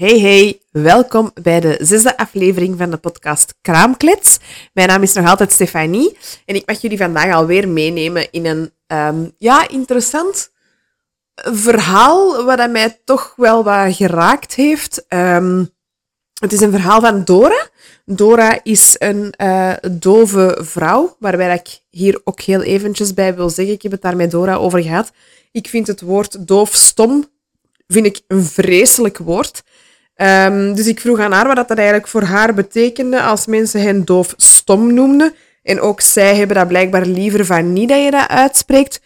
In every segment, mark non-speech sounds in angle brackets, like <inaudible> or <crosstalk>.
Hey hey, welkom bij de zesde aflevering van de podcast Kraamklets. Mijn naam is nog altijd Stefanie en ik mag jullie vandaag alweer meenemen in een ehm, ja, interessant verhaal wat mij toch wel wat geraakt heeft. Ehm, het is een verhaal van Dora. Dora is een uh, dove vrouw, waarbij ik hier ook heel eventjes bij wil zeggen. Ik heb het daar met Dora over gehad. Ik vind het woord doof stom vind ik een vreselijk woord. Um, dus ik vroeg aan haar wat dat eigenlijk voor haar betekende als mensen hen doof stom noemden. En ook zij hebben dat blijkbaar liever van niet dat je dat uitspreekt.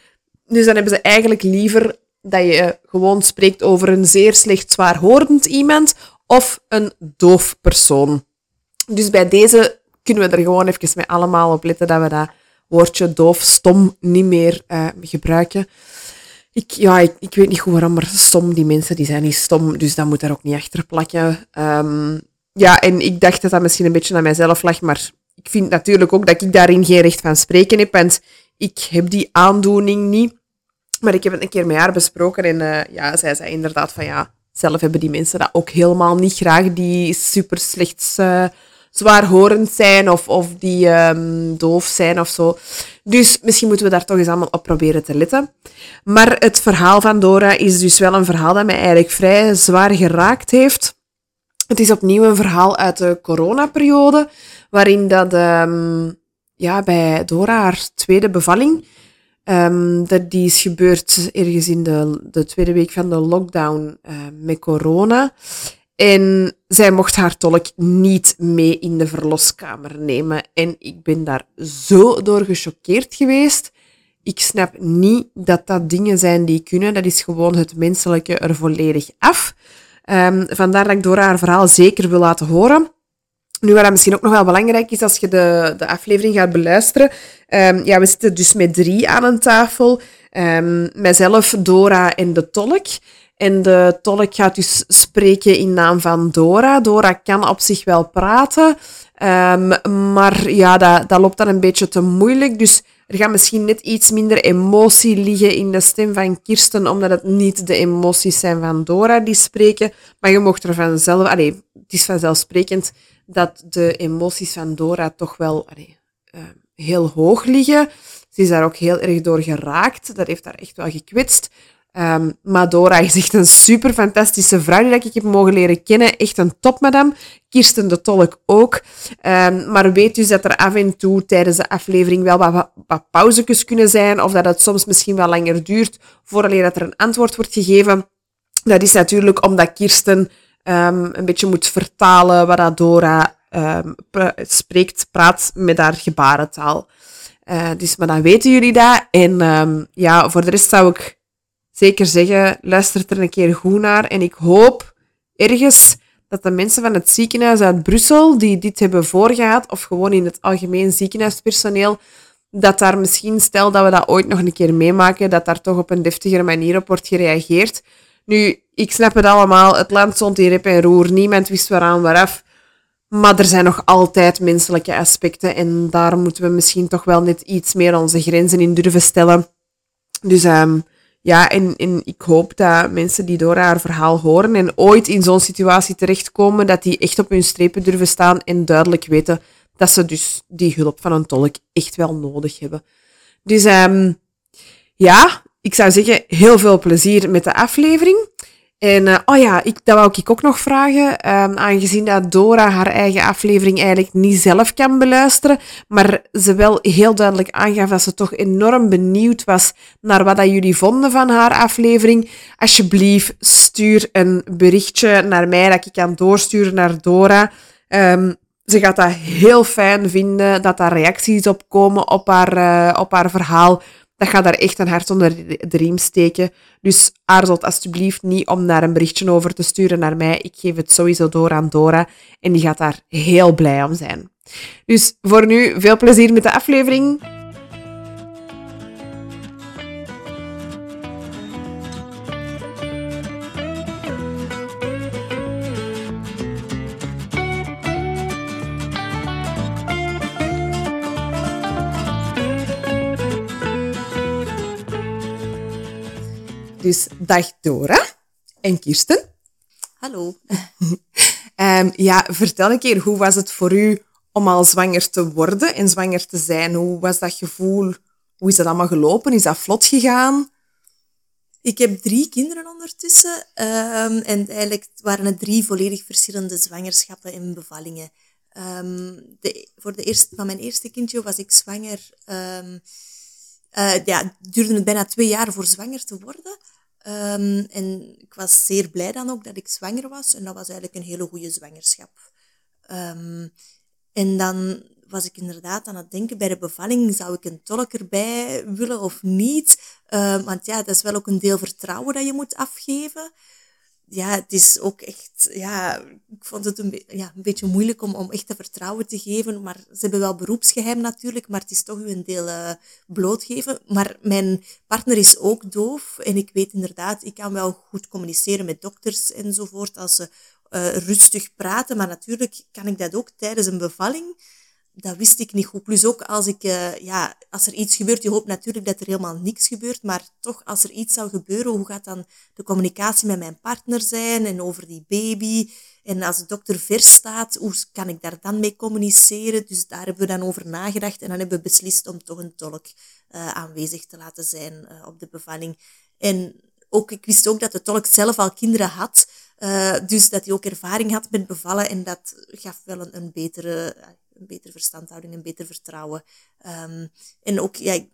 Dus dan hebben ze eigenlijk liever dat je gewoon spreekt over een zeer slecht zwaarhorend iemand of een doof persoon. Dus bij deze kunnen we er gewoon even mee allemaal op letten dat we dat woordje doof, stom niet meer uh, gebruiken. Ik, ja, ik, ik weet niet goed waarom, maar stom, die mensen die zijn niet stom, dus dat moet daar ook niet achter plakken. Um, ja, en ik dacht dat dat misschien een beetje aan mijzelf lag, maar ik vind natuurlijk ook dat ik daarin geen recht van spreken heb, want ik heb die aandoening niet. Maar ik heb het een keer met haar besproken en uh, ja, zij zei inderdaad van ja, zelf hebben die mensen dat ook helemaal niet graag, die super slecht uh, zwaarhorend zijn of, of die um, doof zijn of zo. Dus misschien moeten we daar toch eens allemaal op proberen te letten. Maar het verhaal van Dora is dus wel een verhaal dat mij eigenlijk vrij zwaar geraakt heeft. Het is opnieuw een verhaal uit de coronaperiode, waarin dat um, ja, bij Dora haar tweede bevalling, um, dat die is gebeurd ergens in de, de tweede week van de lockdown uh, met corona. En zij mocht haar tolk niet mee in de verloskamer nemen. En ik ben daar zo door gechoqueerd geweest. Ik snap niet dat dat dingen zijn die kunnen. Dat is gewoon het menselijke er volledig af. Um, vandaar dat ik door haar verhaal zeker wil laten horen. Nu, wat misschien ook nog wel belangrijk is als je de, de aflevering gaat beluisteren. Um, ja, we zitten dus met drie aan een tafel. Um, mijzelf, Dora en de tolk. En de tolk gaat dus spreken in naam van Dora. Dora kan op zich wel praten, um, maar ja, dat, dat loopt dan een beetje te moeilijk. Dus er gaat misschien net iets minder emotie liggen in de stem van Kirsten, omdat het niet de emoties zijn van Dora die spreken. Maar je mocht er vanzelf... Allee, het is vanzelfsprekend dat de emoties van Dora toch wel allee, uh, heel hoog liggen. Ze is daar ook heel erg door geraakt. Dat heeft haar echt wel gekwetst. Um, Madora is echt een super fantastische vrouw die ik heb mogen leren kennen. Echt een topmadam. Kirsten de Tolk ook. Um, maar weet dus dat er af en toe tijdens de aflevering wel wat, wat kunnen zijn. Of dat het soms misschien wel langer duurt voordat er een antwoord wordt gegeven. Dat is natuurlijk omdat Kirsten um, een beetje moet vertalen wat Dora spreekt, praat met haar gebarentaal. Uh, dus, maar dan weten jullie dat. En ja, voor de rest zou ik zeker zeggen, luister er een keer goed naar. En ik hoop ergens dat de mensen van het ziekenhuis uit Brussel, die dit hebben voorgehad, of gewoon in het algemeen ziekenhuispersoneel, dat daar misschien, stel dat we dat ooit nog een keer meemaken, dat daar toch op een deftigere manier op wordt gereageerd. Nu, ik snap het allemaal, het land stond in rep en roer, niemand wist waaraan waaraf. Maar er zijn nog altijd menselijke aspecten en daar moeten we misschien toch wel net iets meer onze grenzen in durven stellen. Dus um, ja, en, en ik hoop dat mensen die door haar verhaal horen en ooit in zo'n situatie terechtkomen, dat die echt op hun strepen durven staan en duidelijk weten dat ze dus die hulp van een tolk echt wel nodig hebben. Dus um, ja, ik zou zeggen, heel veel plezier met de aflevering. En uh, oh ja, ik, dat wou ik ook nog vragen. Um, aangezien dat Dora haar eigen aflevering eigenlijk niet zelf kan beluisteren, maar ze wel heel duidelijk aangaf dat ze toch enorm benieuwd was naar wat dat jullie vonden van haar aflevering. Alsjeblieft, stuur een berichtje naar mij dat ik kan doorsturen naar Dora. Um, ze gaat dat heel fijn vinden dat daar reacties op komen op haar, uh, op haar verhaal dat gaat daar echt een hart onder de riem steken. Dus aarzelt alsjeblieft niet om daar een berichtje over te sturen naar mij. Ik geef het sowieso door aan Dora en die gaat daar heel blij om zijn. Dus voor nu veel plezier met de aflevering. Dus dag Dora en Kirsten. Hallo. um, <laughs> ja, vertel een keer, hoe was het voor u om al zwanger te worden en zwanger te zijn? Hoe was dat gevoel? Hoe is dat allemaal gelopen? Is dat vlot gegaan? Ik heb drie kinderen ondertussen. Um, en eigenlijk waren het drie volledig verschillende zwangerschappen en bevallingen. Um, de, voor de eerste, van mijn eerste kindje was ik zwanger. Um, uh, ja, het duurde het bijna twee jaar voor zwanger te worden. Um, en ik was zeer blij dan ook dat ik zwanger was. En dat was eigenlijk een hele goede zwangerschap. Um, en dan was ik inderdaad aan het denken bij de bevalling, zou ik een tolk erbij willen of niet? Uh, want ja, dat is wel ook een deel vertrouwen dat je moet afgeven ja, het is ook echt, ja, ik vond het een, ja, een beetje moeilijk om, om echt te vertrouwen te geven. Maar ze hebben wel beroepsgeheim natuurlijk, maar het is toch een deel uh, blootgeven. Maar mijn partner is ook doof en ik weet inderdaad, ik kan wel goed communiceren met dokters enzovoort als ze uh, rustig praten. Maar natuurlijk kan ik dat ook tijdens een bevalling dat wist ik niet goed. Plus ook als ik, uh, ja, als er iets gebeurt, je hoopt natuurlijk dat er helemaal niks gebeurt, maar toch als er iets zou gebeuren, hoe gaat dan de communicatie met mijn partner zijn en over die baby? En als de dokter vers staat, hoe kan ik daar dan mee communiceren? Dus daar hebben we dan over nagedacht en dan hebben we beslist om toch een tolk uh, aanwezig te laten zijn uh, op de bevalling. En ook, ik wist ook dat de tolk zelf al kinderen had, dus dat hij ook ervaring had met bevallen en dat gaf wel een, een betere een betere verstandhouding, een beter vertrouwen. Um, en ook, ja,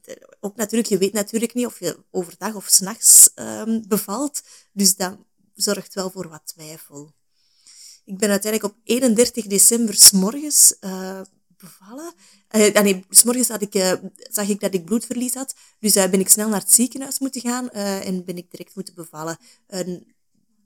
ook natuurlijk, je weet natuurlijk niet of je overdag of s'nachts um, bevalt. Dus dat zorgt wel voor wat twijfel. Ik ben uiteindelijk op 31 december s'morgens uh, bevallen. Uh, nee, s'morgens had ik, uh, zag ik dat ik bloedverlies had. Dus uh, ben ik snel naar het ziekenhuis moeten gaan en ben ik direct moeten bevallen.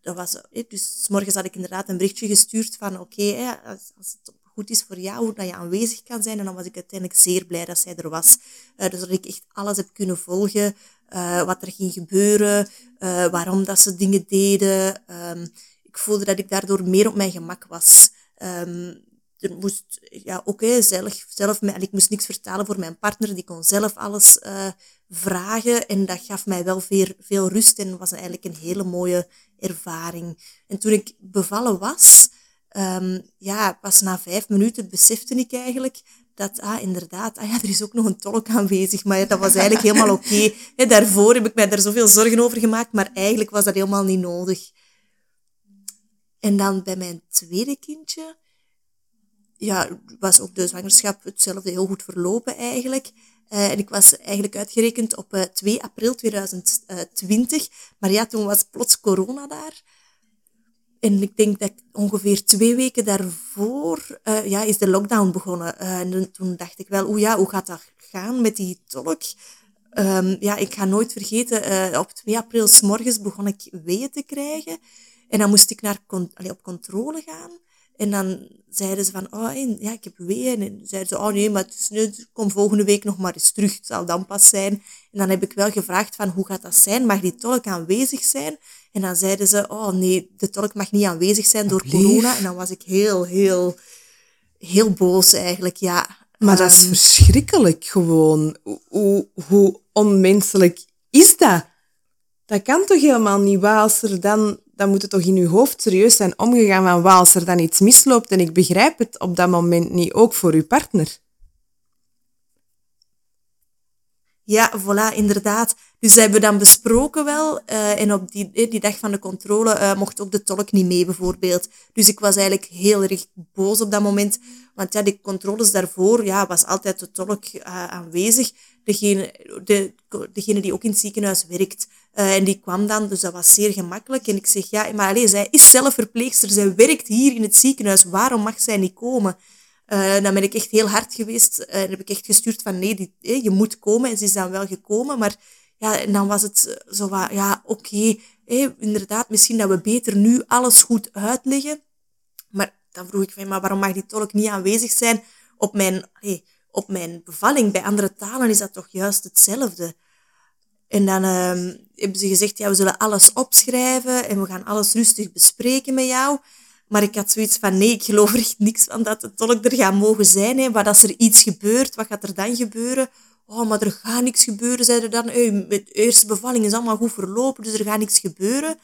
dat was, dus s'morgens had ik inderdaad een berichtje gestuurd van oké, okay, als, als het goed is voor jou, dat je aanwezig kan zijn. En dan was ik uiteindelijk zeer blij dat zij er was. Uh, dus dat ik echt alles heb kunnen volgen, uh, wat er ging gebeuren, uh, waarom dat ze dingen deden. Um, ik voelde dat ik daardoor meer op mijn gemak was. Um, er moest, ja, okay, zelf, zelf, ik moest niks vertalen voor mijn partner, die kon zelf alles vragen. En dat gaf mij wel veel, veel rust en was eigenlijk een hele mooie ervaring. En toen ik bevallen was, um, ja, pas na vijf minuten besefte ik eigenlijk dat, ah, inderdaad, ah ja, er is ook nog een tolk aanwezig. Maar dat was eigenlijk <laughs> helemaal oké. Okay. Daarvoor heb ik mij daar zoveel zorgen over gemaakt, maar eigenlijk was dat helemaal niet nodig. En dan bij mijn tweede kindje, ja, was ook de zwangerschap hetzelfde heel goed verlopen eigenlijk. Uh, en ik was eigenlijk uitgerekend op uh, eh, 2 april 2020. Maar ja, toen was plots corona daar. En ik denk dat ongeveer twee weken daarvoor uh, ja, is de lockdown begonnen. Uh, en toen dacht ik wel, ja, hoe gaat dat gaan met die tolk? Um, ja, ik ga nooit vergeten, uh, op 2 april s morgens begon ik weeën te krijgen. En dan moest ik naar op controle gaan. En dan zeiden ze van, oh ja, ik heb weeën. En zeiden ze, oh nee, maar het is nu, kom volgende week nog maar eens terug. Het zal dan pas zijn. En dan heb ik wel gevraagd van, hoe gaat dat zijn? Mag die tolk aanwezig zijn? En dan zeiden ze, oh nee, de tolk mag niet aanwezig zijn door corona. En dan was ik heel, heel, heel boos eigenlijk, ja. Maar dat is ehm, verschrikkelijk gewoon. Hoe, hoe onmenselijk is dat? Dat kan toch helemaal niet? Als er dan, dan moet het toch in uw hoofd serieus zijn omgegaan van waar als er dan iets misloopt en ik begrijp het op dat moment niet, ook voor uw partner. Ja, voilà, inderdaad. Dus dat hebben we dan besproken wel. Uh, en op die, die dag van de controle uh, mocht ook de tolk niet mee, bijvoorbeeld. Dus ik was eigenlijk heel erg boos op dat moment. Want ja, die controles daarvoor ja, was altijd de tolk aanwezig. Degene, de, degene die ook in het ziekenhuis werkt. en die kwam dan, dus dat was zeer gemakkelijk. En ik zeg, ja, maar alleen, zij is zelf verpleegster. Zij werkt hier in het ziekenhuis. Waarom mag zij niet komen? Uh, dan ben ik echt heel hard geweest. En uh, heb ik echt gestuurd van nee, die, eh, je moet komen. En ze is dan wel gekomen. Maar ja, en dan was het zo wat, ja, oké. Inderdaad, misschien dat we beter nu alles goed uitleggen. Maar dan vroeg ik van, maar waarom mag die tolk niet aanwezig zijn op mijn, op mijn bevalling? Bij andere talen is dat toch juist hetzelfde. En dan uh, hebben ze gezegd, ja, we zullen alles opschrijven en we gaan alles rustig bespreken met jou. Maar ik had zoiets van, nee, ik geloof echt niks van dat de tolk er gaat mogen zijn. Hè. Wat als er iets gebeurt, wat gaat er dan gebeuren? Oh, maar er gaat niks gebeuren, zeiden dan. Hey, de eerste bevalling is allemaal goed verlopen, dus er gaat niks gebeuren.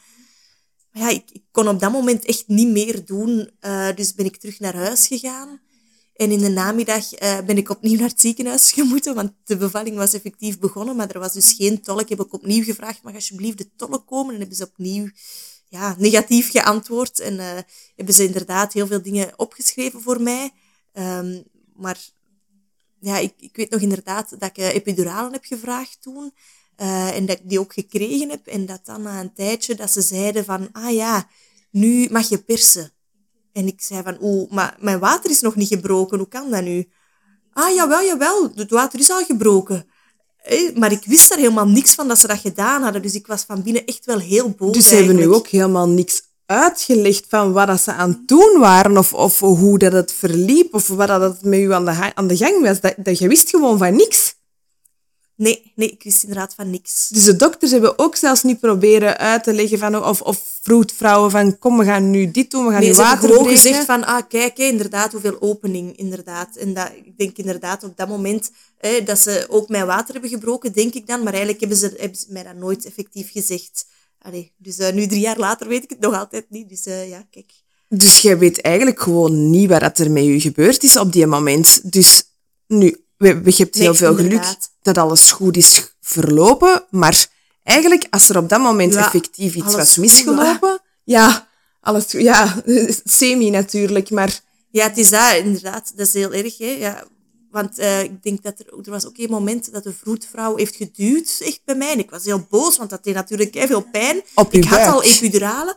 Maar ja, ik, kon op dat moment echt niet meer doen. Uh, dus ben ik terug naar huis gegaan. En in de namiddag uh, ben ik opnieuw naar het ziekenhuis <laughs> gemoeten, want de bevalling was effectief begonnen, maar er was dus geen tolk. Heb opnieuw gevraagd, mag alsjeblieft de tolk komen? En hebben ze opnieuw ja, negatief geantwoord. En uh, hebben ze inderdaad heel veel dingen opgeschreven voor mij. Um, maar ja, ik, ik weet nog inderdaad dat ik uh, epiduralen heb gevraagd toen. Uh, en dat ik die ook gekregen heb. En dat dan na een tijdje dat ze zeiden van, ah ja, nu mag je persen. En ik zei van, oeh, maar mijn water is nog niet gebroken, hoe kan dat nu? Ah, jawel, jawel, het water is al gebroken. Maar ik wist daar helemaal niks van dat ze dat gedaan hadden. Dus ik was van binnen echt wel heel boos. Dus ze hebben nu ook helemaal niks uitgelegd van wat dat ze aan het doen waren, of, of hoe dat het verliep, of wat dat het met u aan de, aan de gang was. Dat, dat je wist gewoon van niks. Nee, nee, ik wist inderdaad van niks. Dus de dokters hebben ook zelfs niet proberen uit te leggen van, of, of vroedvrouwen van, kom, we gaan nu dit doen, we gaan nee, nu water water gewoon gezegd van, ah, kijk, inderdaad, hoeveel opening, inderdaad. En dat, ik denk inderdaad op dat moment hè, dat ze ook mijn water hebben gebroken, denk ik dan. Maar eigenlijk hebben ze, hebben ze mij dat nooit effectief gezegd. Allee, dus uh, nu, drie jaar later, weet ik het nog altijd niet. Dus uh, ja, kijk. Dus jij weet eigenlijk gewoon niet wat er met je gebeurd is op die moment. Dus nu, we, je hebt heel veel geluk dat alles goed is verlopen, maar eigenlijk, als er op dat moment ja, effectief iets was misgelopen, ja, alles ja, <laughs> semi natuurlijk, maar... Ja, het is dat, inderdaad. Dat is heel erg, hè. Ja, want uh, ik denk dat er, er was ook een moment dat de vroedvrouw heeft geduwd, echt bij mij. En ik was heel boos, want dat deed natuurlijk heel veel pijn. Op ik had al epiduralen.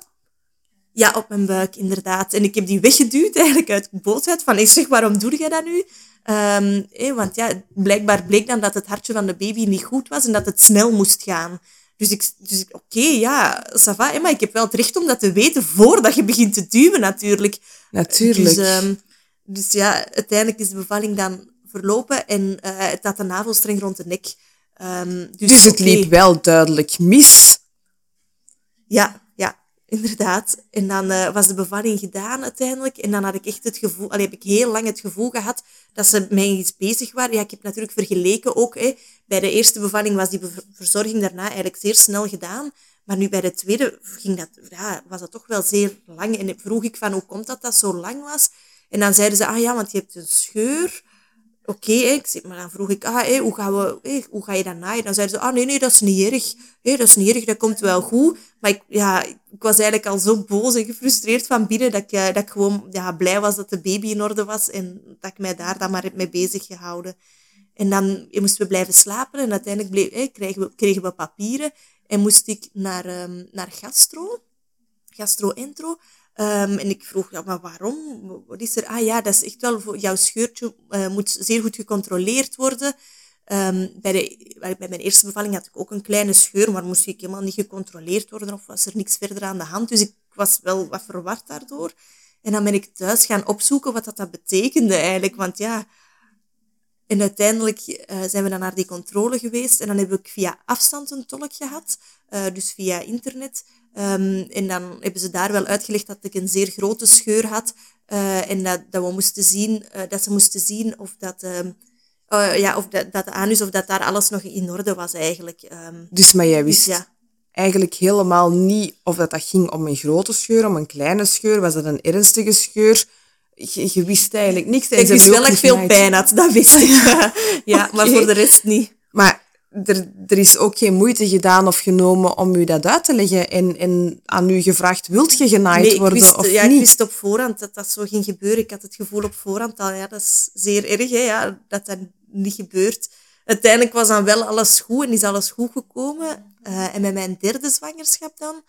Ja, op mijn buik, inderdaad. En ik heb die weggeduwd eigenlijk uit boosheid. Van, ik zeg, waarom doe jij dat nu? Um, eh, want ja, blijkbaar bleek dan dat het hartje van de baby niet goed was en dat het snel moest gaan. Dus ik, dus oké, okay, ja, ça va, maar ik heb wel het recht om dat te weten voordat je begint te duwen, natuurlijk. Natuurlijk. Dus, um, dus ja, uiteindelijk is de bevalling dan verlopen en uh, het had de navelstreng rond de nek. Um, dus, dus het okay. liep wel duidelijk mis. Ja, Inderdaad. En dan uh, was de bevalling gedaan uiteindelijk. En dan had ik echt het gevoel, allee, heb ik heel lang het gevoel gehad dat ze mij iets bezig waren. Ja, ik heb natuurlijk vergeleken ook. Hè. Bij de eerste bevalling was die verzorging daarna eigenlijk zeer snel gedaan. Maar nu bij de tweede ging dat, ja, was dat toch wel zeer lang. En vroeg ik van hoe komt dat dat zo lang was? En dan zeiden ze, ah ja, want je hebt een scheur oké, okay, maar dan vroeg ik, ah, hoe, gaan we, hoe ga je dat naaien? Dan zeiden ze, ah nee, nee, dat is niet erg. Dat is niet erg, dat komt wel goed. Maar ik, ja, ik was eigenlijk al zo boos en gefrustreerd van binnen dat ik, eh, dat ik gewoon ja, blij was dat de baby in orde was en dat ik mij daar dan maar mee bezig gehouden. En dan moesten we blijven slapen en uiteindelijk bleef, kregen, we, kregen we papieren en moest ik naar, um, naar gastro, gastro-entro. Um, en ik vroeg, ja, maar waarom? Wat is er? Ah ja, dat is echt wel voor jouw scheurtje uh, moet zeer goed gecontroleerd worden. Um, bij, de, bij mijn eerste bevalling had ik ook een kleine scheur, maar moest ik helemaal niet gecontroleerd worden of was er niks verder aan de hand. Dus ik was wel wat verward daardoor. En dan ben ik thuis gaan opzoeken wat dat, dat betekende eigenlijk. Want ja, en uiteindelijk uh, zijn we dan naar die controle geweest en dan heb ik via afstand een tolk gehad, uh, dus via internet. Um, en dan hebben ze daar wel uitgelegd dat ik een zeer grote scheur had uh, en dat, dat we moesten zien, dat ze moesten zien of dat, um, ja, of dat, dat de anus of dat daar alles nog in orde was eigenlijk. Um, dus maar jij wist dus, ja. eigenlijk helemaal niet of dat, dat ging om een grote scheur, om een kleine scheur, was dat een ernstige scheur? je, je, wist eigenlijk niks. Ik wist wel dat ik veel pijn had, dat wist ik. <laughs> ja, maar voor de rest niet. Maar er, er is ook geen moeite gedaan of genomen om u dat uit te leggen en, en aan u gevraagd, wilt je genaaid nee, worden wist, of ja, niet? ik wist op voorhand dat dat zo ging gebeuren. Ik had het gevoel op voorhand al, ja, dat is zeer erg, hè, ja, dat dat niet gebeurt. Uiteindelijk was dan wel alles goed en is alles goed gekomen. Uh, en met mijn derde zwangerschap dan,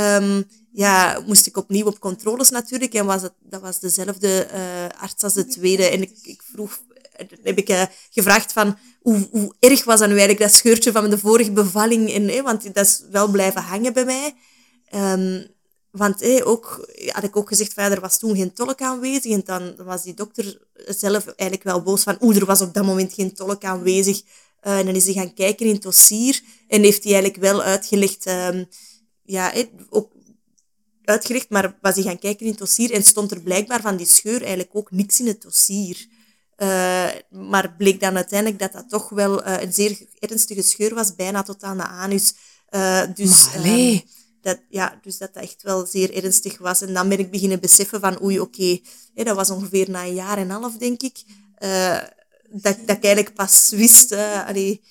um, ja, moest ik opnieuw op controles natuurlijk. En was het, dat was dezelfde uh, arts als de tweede. En ik, ik vroeg, heb ik uh, gevraagd van, hoe, hoe erg was dat eigenlijk, dat scheurtje van de vorige bevalling? En, eh, want dat is wel blijven hangen bij mij. Um, want eh, ook, had ik ook gezegd, van, er was toen geen tolk aanwezig. En dan was die dokter zelf eigenlijk wel boos van, oeh, er was op dat moment geen tolk aanwezig. Uh, en dan is hij gaan kijken in het dossier. En heeft hij eigenlijk wel uitgelegd, um, ja, eh, ook uitgelegd, maar was hij gaan kijken in het dossier en stond er blijkbaar van die scheur eigenlijk ook niks in het dossier. Uh, maar bleek dan uiteindelijk dat dat toch wel uh, een zeer ernstige scheur was, bijna tot aan de anus. Uh, dus, maar, dat, ja, dus dat dat echt wel zeer ernstig was. En dan ben ik beginnen beseffen van, oei, oké, dat was ongeveer na een jaar en een half, denk ik, dat, dat ik eigenlijk pas wist allee,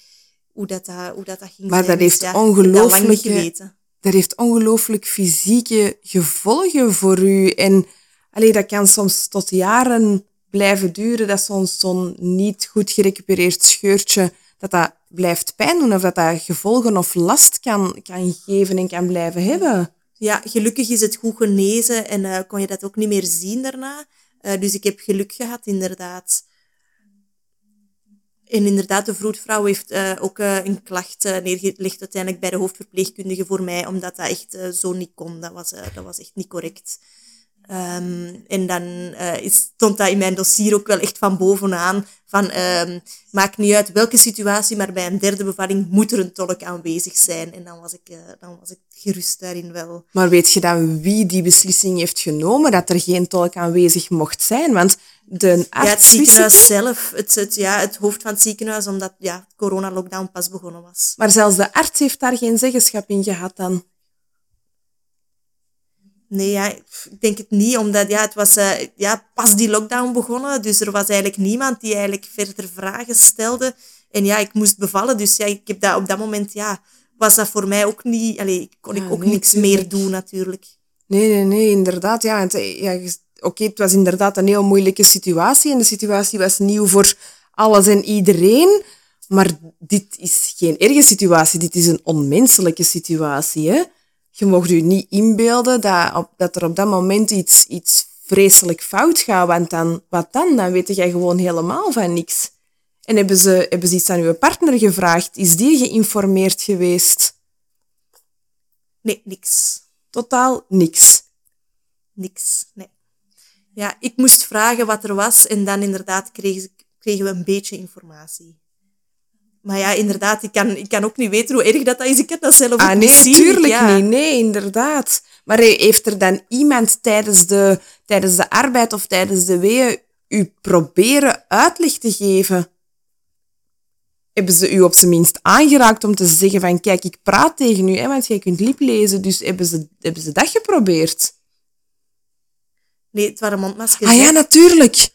hoe, dat, hoe dat, dat ging Maar zijn. dat heeft dus, ja, ongelooflijk... geweten. Dat heeft ongelooflijk fysieke gevolgen voor u. En allee, dat kan soms tot jaren blijven duren, dat zo'n zo'n niet goed gerecupereerd scheurtje, dat dat blijft pijn doen of dat dat gevolgen of last kan, kan geven en kan blijven hebben. Ja, gelukkig is het goed genezen en uh, kon je dat ook niet meer zien daarna. Uh, dus ik heb geluk gehad, inderdaad. En inderdaad, de vroedvrouw heeft uh, ook een klacht neergelegd uiteindelijk bij de hoofdverpleegkundige voor mij, omdat dat echt zo niet kon. Dat was, dat was echt niet correct. Um, en dan uh, is, stond dat in mijn dossier ook wel echt van bovenaan. Van, um, maakt niet uit welke situatie, maar bij een derde bevalling moet er een tolk aanwezig zijn. En dan was ik, uh, dan was ik gerust daarin wel. Maar weet je dan wie die beslissing heeft genomen dat er geen tolk aanwezig mocht zijn? Want de arts ja, het ziekenhuis zelf, het, het, ja, het hoofd van het ziekenhuis, omdat ja, corona-lockdown pas begonnen was. Maar zelfs de arts heeft daar geen zeggenschap in gehad dan? Nee, ja, ik denk het niet, omdat ja, het was uh, ja, pas die lockdown begonnen. Dus er was eigenlijk niemand die eigenlijk verder vragen stelde. En ja, ik moest bevallen. Dus ja, ik heb dat op dat moment, ja, was dat voor mij ook niet... Allee, kon ik ook nee, niks tuurlijk. meer doen, natuurlijk. Nee, nee, nee, inderdaad. Ja, eh, ja, oké, het was inderdaad een heel moeilijke situatie. En de situatie was nieuw voor alles en iedereen. Maar dit is geen erge situatie. Dit is een onmenselijke situatie. Hè? Je mocht je niet inbeelden dat, op, dat er op dat moment iets, iets vreselijk fout gaat. Want dan, wat dan? Dan weet jij gewoon helemaal van niks. En hebben ze, hebben ze iets aan uw partner gevraagd? Is die geïnformeerd geweest? Nee, niks. Totaal niks. Niks, nee. Ja, ik moest vragen wat er was en dan inderdaad kregen, kregen we een beetje informatie. Maar ja, inderdaad, ik kan, ik kan ook niet weten hoe erg dat, dat is. Ik heb dat zelf Ah, ook nee, niet zien. tuurlijk ja. niet. Nee, inderdaad. Maar he- heeft er dan iemand tijdens de, tijdens de arbeid of tijdens de weeën u proberen uitleg te geven? Hebben ze u op zijn minst aangeraakt om te zeggen van kijk, ik praat tegen u, hè, want jij kunt lip lezen, dus hebben ze, hebben ze dat geprobeerd? Nee, het waren mondmaskers. Ah ja, natuurlijk.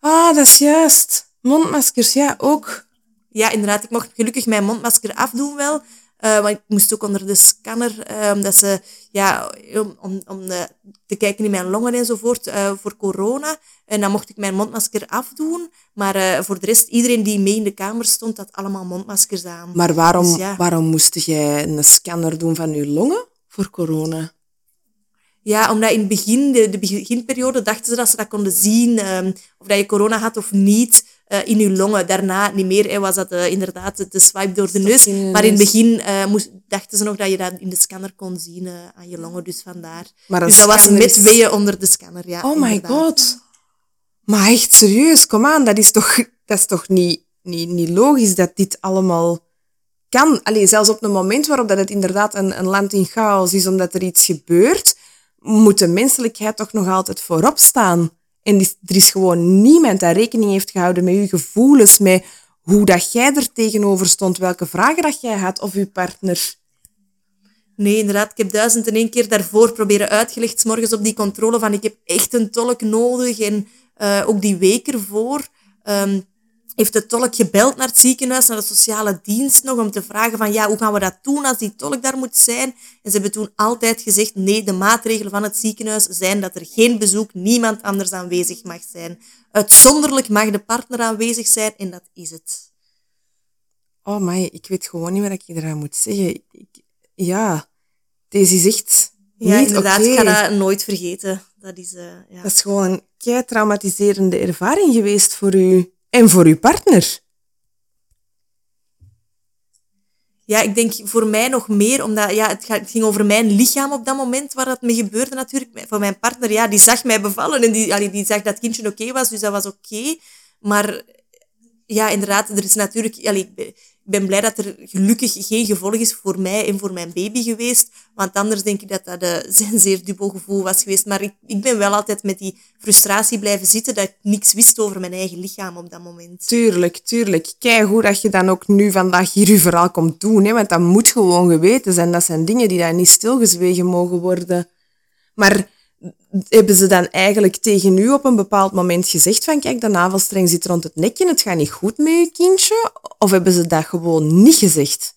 Ah, dat is juist. Mondmaskers, ja, ook. Ja, inderdaad. Ik mocht gelukkig mijn mondmasker afdoen wel. eh, want ik moest ook onder de scanner, omdat ze, ja, om, om, om eh, te kijken in mijn longen enzovoort, eh voor corona. En dan mocht ik mijn mondmasker afdoen. Maar voor de rest, iedereen die mee in de kamer stond, had allemaal mondmaskers aan. Maar waarom, Dus ja. waarom moest jij een scanner doen van uw longen voor corona? Ja, omdat in het begin, de, de beginperiode, dachten ze dat ze dat konden zien, ehm, of dat je corona had of niet, eh, in je longen. Daarna niet meer, hè, was dat eh, inderdaad de swipe door de neus. in Maar in het neus. begin eh, moest, dachten ze nog dat je dat in de scanner kon zien aan je longen, dus vandaar. Maar een dus dat was met is- weeën onder de scanner, ja. Oh my god. Maar echt serieus, kom aan, dat is toch, dat is toch niet, niet, niet logisch dat dit allemaal kan. Allee, zelfs op het moment waarop dat het inderdaad een, een land in chaos is omdat er iets gebeurt, moet de menselijkheid toch nog altijd voorop staan. En er is gewoon niemand dat rekening heeft gehouden met je gevoelens, met hoe dat jij er tegenover stond, welke vragen dat jij had of je partner. Nee, inderdaad. Ik heb duizend en één keer daarvoor proberen uitgelegd, 's morgens op die controle, van ik heb echt een tolk nodig. En eh, ook die week ervoor ehm, heeft de tolk gebeld naar het ziekenhuis, naar de sociale dienst nog, om te vragen van, ja, hoe gaan we dat doen als die tolk daar moet zijn? En ze hebben toen altijd gezegd, nee, de maatregelen van het ziekenhuis zijn dat er geen bezoek, niemand anders aanwezig mag zijn. Uitzonderlijk mag de partner aanwezig zijn en dat is het. Oh my, ik weet gewoon niet wat ik eraan moet zeggen. Ik- ja, deze is echt Ja, niet inderdaad, ik ga dat nooit vergeten. Dat is, eh, ja. Dat is gewoon een kei traumatiserende ervaring geweest voor u en voor uw partner. Ja, ik denk voor mij nog meer, omdat ja, het, ging over mijn lichaam op dat moment waar dat me gebeurde natuurlijk. Voor mijn partner, ja, die zag mij bevallen en die, die zag dat het kindje oké was, dus dat was oké. Maar ja, inderdaad, er is natuurlijk... Allee, ik ben- blij dat er gelukkig geen gevolg is voor mij en voor mijn baby geweest. Want anders denk ik dat dat <laughs> een zeer dubbel gevoel was geweest. Maar ik, ik ben wel altijd met die frustratie blijven zitten dat ik niks wist over mijn eigen lichaam op dat moment. Tuurlijk, tuurlijk. Kijk hoe dat je dan ook nu vandaag hier je verhaal komt doen. Hè? Want dat moet gewoon geweten zijn. Dat zijn dingen die daar niet stilgezwegen mogen worden. Maar hebben ze dan eigenlijk tegen u op een bepaald moment gezegd van kijk, de navelstreng zit rond het nekje, het gaat niet goed met je kindje? Of hebben ze dat gewoon niet gezegd?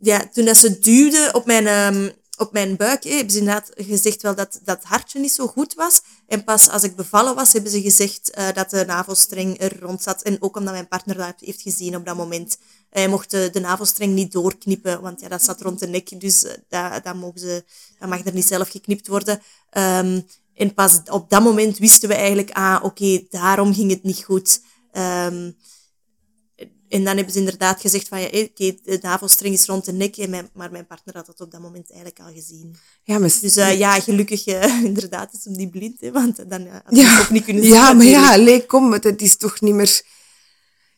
Ja, toen dat ze duwde op mijn, um, op mijn buik, eh, hebben ze inderdaad gezegd wel dat dat hartje niet zo goed was. En pas als ik bevallen was, hebben ze gezegd uh, dat de navelstreng er rond zat. En ook omdat mijn partner dat heeft gezien op dat moment. Hij mocht de, de, navelstreng niet doorknippen, want ja, dat zat rond de nek, dus uh, dat, dat, mogen ze, dat mag er niet zelf geknipt worden. Um, en pas op dat moment wisten we eigenlijk, ah, oké, daarom ging het niet goed. Um, en dan hebben ze inderdaad gezegd van, ja, oké, okay, de navelstreng is rond de nek, en mijn, maar mijn partner had dat op dat moment eigenlijk al gezien. Ja, maar... Dus uh, ja, gelukkig uh, <laughs> inderdaad is hem niet blind, hè, want dan had ja, ook niet kunnen zien. Ja, maar ja, leek kom, het is toch niet meer...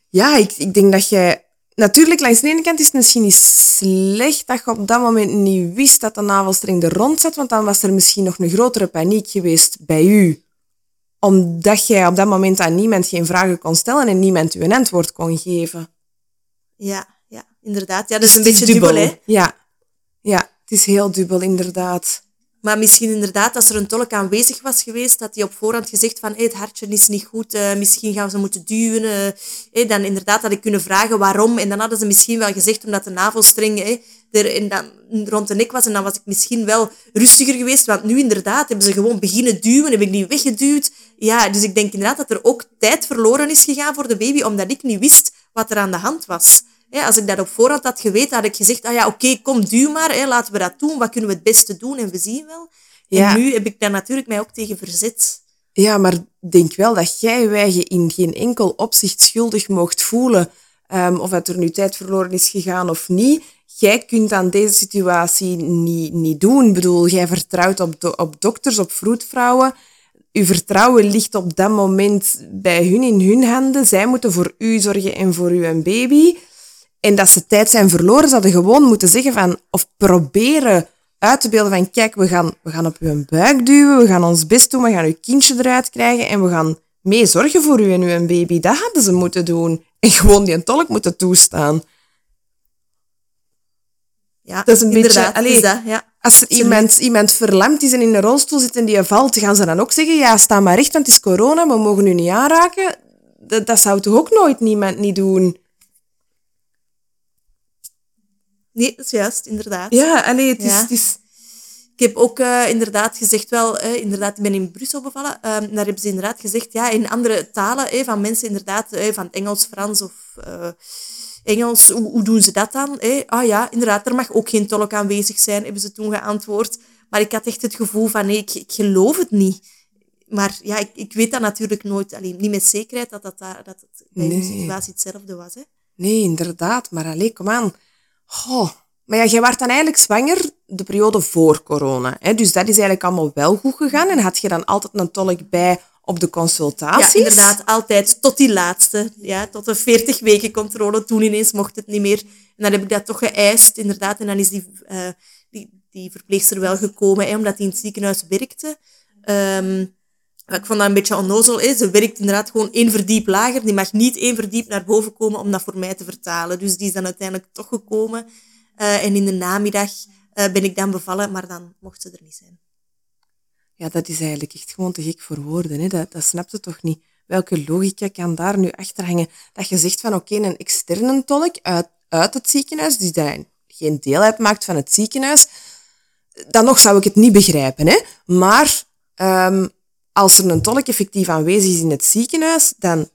Ja, ik, ik denk dat jij Natuurlijk, langs de ene kant is het misschien niet slecht dat je op dat moment niet wist dat de navelstreng er rond zat, want dan was er misschien nog een grotere paniek geweest bij u. Omdat jij op dat moment aan niemand geen vragen kon stellen en niemand u een antwoord kon geven. Ja, ja inderdaad. Ja, dat is dus een beetje dubbel, hè? Ja. ja, het is heel dubbel, inderdaad. Maar misschien inderdaad, als er een tolk aanwezig was geweest, dat hij op voorhand gezegd van hey, het hartje is niet goed, uh, misschien gaan ze moeten duwen. Uh, hey, dan inderdaad had ik kunnen vragen waarom. En dan hadden ze misschien wel gezegd omdat de navelstreng hey, er in dan, rond de nek was. En dan was ik misschien wel rustiger geweest. Want nu inderdaad hebben ze gewoon beginnen duwen, heb ik die weggeduwd. Ja, dus ik denk inderdaad dat er ook tijd verloren is gegaan voor de baby, omdat ik niet wist wat er aan de hand was. Ja, als ik dat op voorhand had geweten, had ik gezegd, ah ja, oké, kom, duw maar, hè, laten we dat doen. Wat kunnen we het beste doen? En we zien wel. En nu heb ik daar natuurlijk mij ook tegen verzet. Ja, maar denk wel dat jij je in geen enkel opzicht schuldig mocht voelen. Um, of dat er nu tijd verloren is gegaan of niet. Jij kunt aan deze situatie niet, niet doen. Ik bedoel, jij vertrouwt op, op dokters, op vroedvrouwen. Uw vertrouwen ligt op dat moment bij hun in hun handen. Zij moeten voor u zorgen en voor uw baby. En dat ze tijd zijn verloren, ze hadden gewoon moeten zeggen van, of proberen uit te beelden van, kijk, we gaan, we gaan op uw buik duwen, we gaan ons best doen, we gaan uw kindje eruit krijgen en we gaan mee zorgen voor u en uw baby. Dat hadden ze moeten doen. En gewoon die tolk moeten toestaan. Ja, dat is een beetje... Allee, dat, ja. Als er iemand, iemand verlamd is en in een rolstoel zit en die valt, gaan ze dan ook zeggen, ja, sta maar recht, want het is corona, we mogen u niet aanraken. Dat, dat zou toch ook nooit niemand niet doen? Nee, dat is juist, inderdaad. Ja, allee, het is... Het is... Ik heb ook uh, inderdaad gezegd, wel, inderdaad, ik ben in Brussel bevallen. Uh, daar hebben ze inderdaad gezegd, ja, in andere talen, van mensen inderdaad, van Engels, Frans of Engels, hoe, hoe, doen ze dat dan? Ah ja, inderdaad, er mag ook geen tolk aanwezig zijn, hebben ze toen geantwoord. Maar ik had echt het gevoel van, nee, ik, ik geloof het niet. Maar ja, ik, ik weet dat natuurlijk nooit, alleen niet met zekerheid dat, dat, dat het bij nee. situatie hetzelfde was. Hè? Nee, inderdaad. Maar alleen, kom aan Oh, maar ja, jij werd dan eigenlijk zwanger de periode voor corona. Hè? Dus dat is eigenlijk allemaal wel goed gegaan. En had je dan altijd een tolk bij op de consultaties? Ja, inderdaad. Altijd. Tot die laatste. Ja, tot de 40 weken controle. Toen ineens mocht het niet meer. En dan heb ik dat toch geëist, inderdaad. En dan is die, uh, die, die verpleegster wel gekomen, hè, omdat hij in het ziekenhuis werkte. Um, ik vond dat een beetje onnozel. Hè. Ze werkt inderdaad gewoon één verdiep lager. Die mag niet één verdiep naar boven komen om dat voor mij te vertalen. Dus die is dan uiteindelijk toch gekomen. Uh, en in de namiddag uh, ben ik dan bevallen, maar dan mocht ze er niet zijn. Ja, dat is eigenlijk echt gewoon te gek voor woorden. Hè. Dat, dat snapt het toch niet? Welke logica kan daar nu achter hangen? Dat je zegt van oké, okay, een externe tolk uit, uit het ziekenhuis, die daar geen deel uitmaakt van het ziekenhuis, dan nog zou ik het niet begrijpen. Hè? Maar um, als er een tolk effectief aanwezig is in het ziekenhuis, dan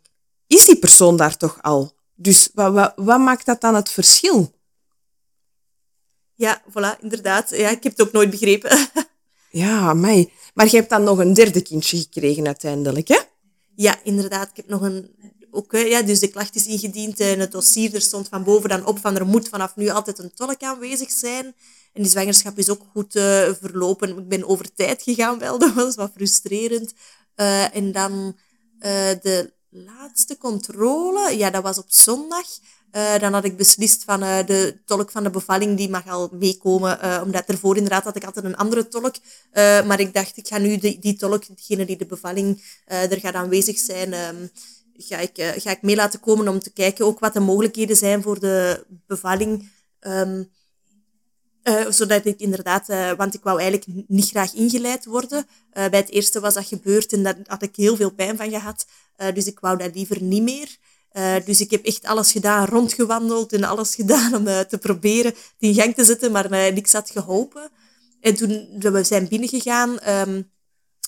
is die persoon daar toch al. Dus wat, wat, wat maakt dat dan het verschil? Ja, voilà, inderdaad. Ja, ik heb het ook nooit begrepen. <laughs> ja, mij. Maar je hebt dan nog een derde kindje gekregen uiteindelijk, hè? Ja, inderdaad. Ik heb nog een... Ook, ja, dus de klacht is ingediend en het dossier, er stond van boven dan op van er moet vanaf nu altijd een tolk aanwezig zijn. En die zwangerschap is ook goed uh, verlopen. Ik ben over tijd gegaan wel, <laughs> dat was wat frustrerend. Uh, en dan de laatste controle, ja, dat was op zondag. Uh, dan had ik beslist van uh, de tolk van de bevalling, die mag al meekomen. Uh, omdat ervoor inderdaad had ik altijd een andere tolk. maar ik dacht, ik ga nu die, die tolk, degene die de bevalling er gaat aanwezig zijn, um, ga, ik, ga ik mee laten komen om te kijken ook wat de mogelijkheden zijn voor de bevalling. Uh, zodat ik inderdaad, want ik wou eigenlijk niet graag ingeleid worden. Bij het eerste was dat gebeurd en daar had ik heel veel pijn van gehad. dus ik wou dat liever niet meer. Dus ik heb echt alles gedaan, rondgewandeld en alles <laughs> gedaan om te proberen in gang te zetten, maar niks had geholpen. En toen we zijn binnengegaan um,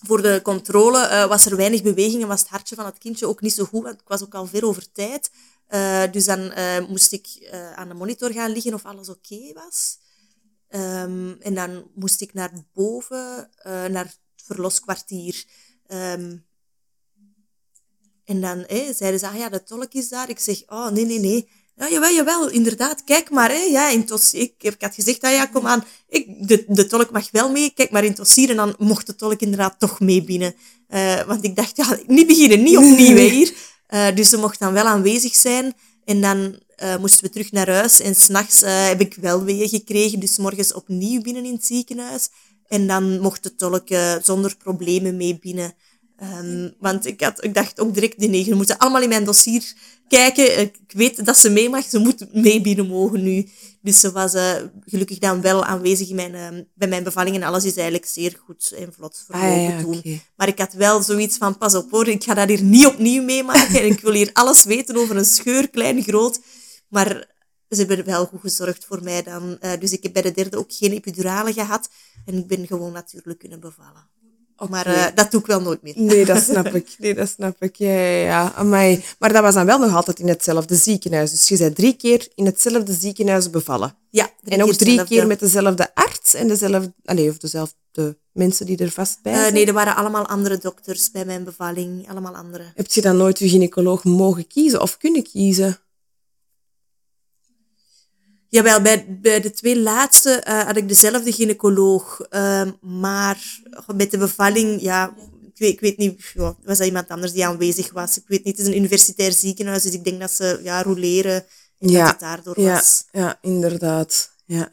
voor de controle, was er weinig beweging en was het hartje van het kindje ook niet zo goed, want ik was ook al ver over tijd. dus dan moest ik aan de monitor gaan liggen of alles oké was. Um, en dan moest ik naar boven, naar het verloskwartier. Um, en dan zeiden ze, ah ja, de tolk is daar. Ik zeg, oh nee, nee, nee. Ja, jawel, jawel, inderdaad. Kijk maar, hè. Ja, in tos, ik, ik had gezegd, ah ja, kom aan. Ik, de, de tolk mag wel mee. Kijk maar in dossier. En dan mocht de tolk inderdaad toch mee binnen. Uh, want ik dacht, ja, niet beginnen, niet opnieuw hier. Uh, dus ze mocht dan wel aanwezig zijn. En dan uh, moesten we terug naar huis. En s'nachts heb ik wel weeën gekregen, dus morgens opnieuw binnen in het ziekenhuis. En dan mocht de tolk zonder problemen mee binnen. Um, want ik, had, ik dacht ook direct, nee, je moeten allemaal in mijn dossier kijken. Ik weet dat ze mee mag, ze moet mee binnen mogen nu. Dus ze was uh, gelukkig dan wel aanwezig in mijn, uh, bij mijn bevalling en alles is eigenlijk zeer goed en vlot verlopen ah, ja, toen. Maar ik had wel zoiets van, pas op hoor, ik ga dat hier niet opnieuw meemaken en ik wil hier alles weten over een scheur, klein, groot. Maar ze hebben wel goed gezorgd voor mij dan. Uh, dus ik heb bij de derde ook geen epidurale gehad. En ik ben gewoon natuurlijk kunnen bevallen. Okay. Maar uh, dat doe ik wel nooit meer. Nee, dat <laughs> snap ik. Nee, dat snap ik. Ja, ja, ja. Amai. Maar dat was dan wel nog altijd in hetzelfde ziekenhuis. Dus je bent drie keer in hetzelfde ziekenhuis bevallen. Ja. En ook drie keer met dezelfde arts en dezelfde... Allez, of dezelfde mensen die er vast bij uh, zijn? nee, er waren allemaal andere dokters bij mijn bevalling. Allemaal andere. Heb je dan nooit je gynaecoloog mogen kiezen of kunnen kiezen? Jawel, bij, bij de twee laatste uh, had ik dezelfde gynaecoloog. Uh, maar met de bevalling, ja, ik weet, ik weet niet, ja, was dat iemand anders die aanwezig was? Ik weet niet, het is een universitair ziekenhuis, dus ik denk dat ze ja, roleren en ja, dat het daardoor ja, was. Ja, inderdaad. Ja.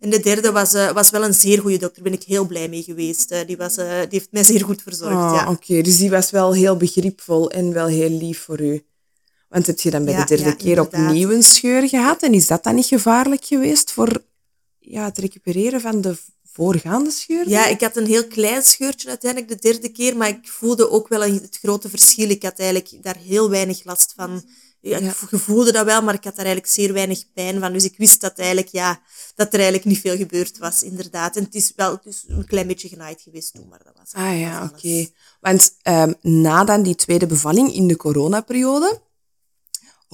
En de derde was, uh, was wel een zeer goede dokter. Daar ben ik heel blij mee geweest. Uh, die, was, die heeft mij zeer goed verzorgd. Oh, ja. Oké, dus die was wel heel begripvol en wel heel lief voor u. Want heb je dan bij de derde ja, keer inderdaad. opnieuw een scheur gehad? En is dat dan niet gevaarlijk geweest voor ja, het recupereren van de voorgaande scheur? Ja, ik had een heel klein scheurtje uiteindelijk de derde keer, maar ik voelde ook wel het grote verschil. Ik had eigenlijk daar heel weinig last van. Ja, ik voelde dat wel, maar ik had daar eigenlijk zeer weinig pijn van. Dus ik wist dat, eigenlijk, ja, dat er eigenlijk niet veel gebeurd was, inderdaad. En het is wel is een klein beetje genaaid geweest toen, maar dat was Ah ja, oké. Okay. Want um, na dan die tweede bevalling in de coronaperiode,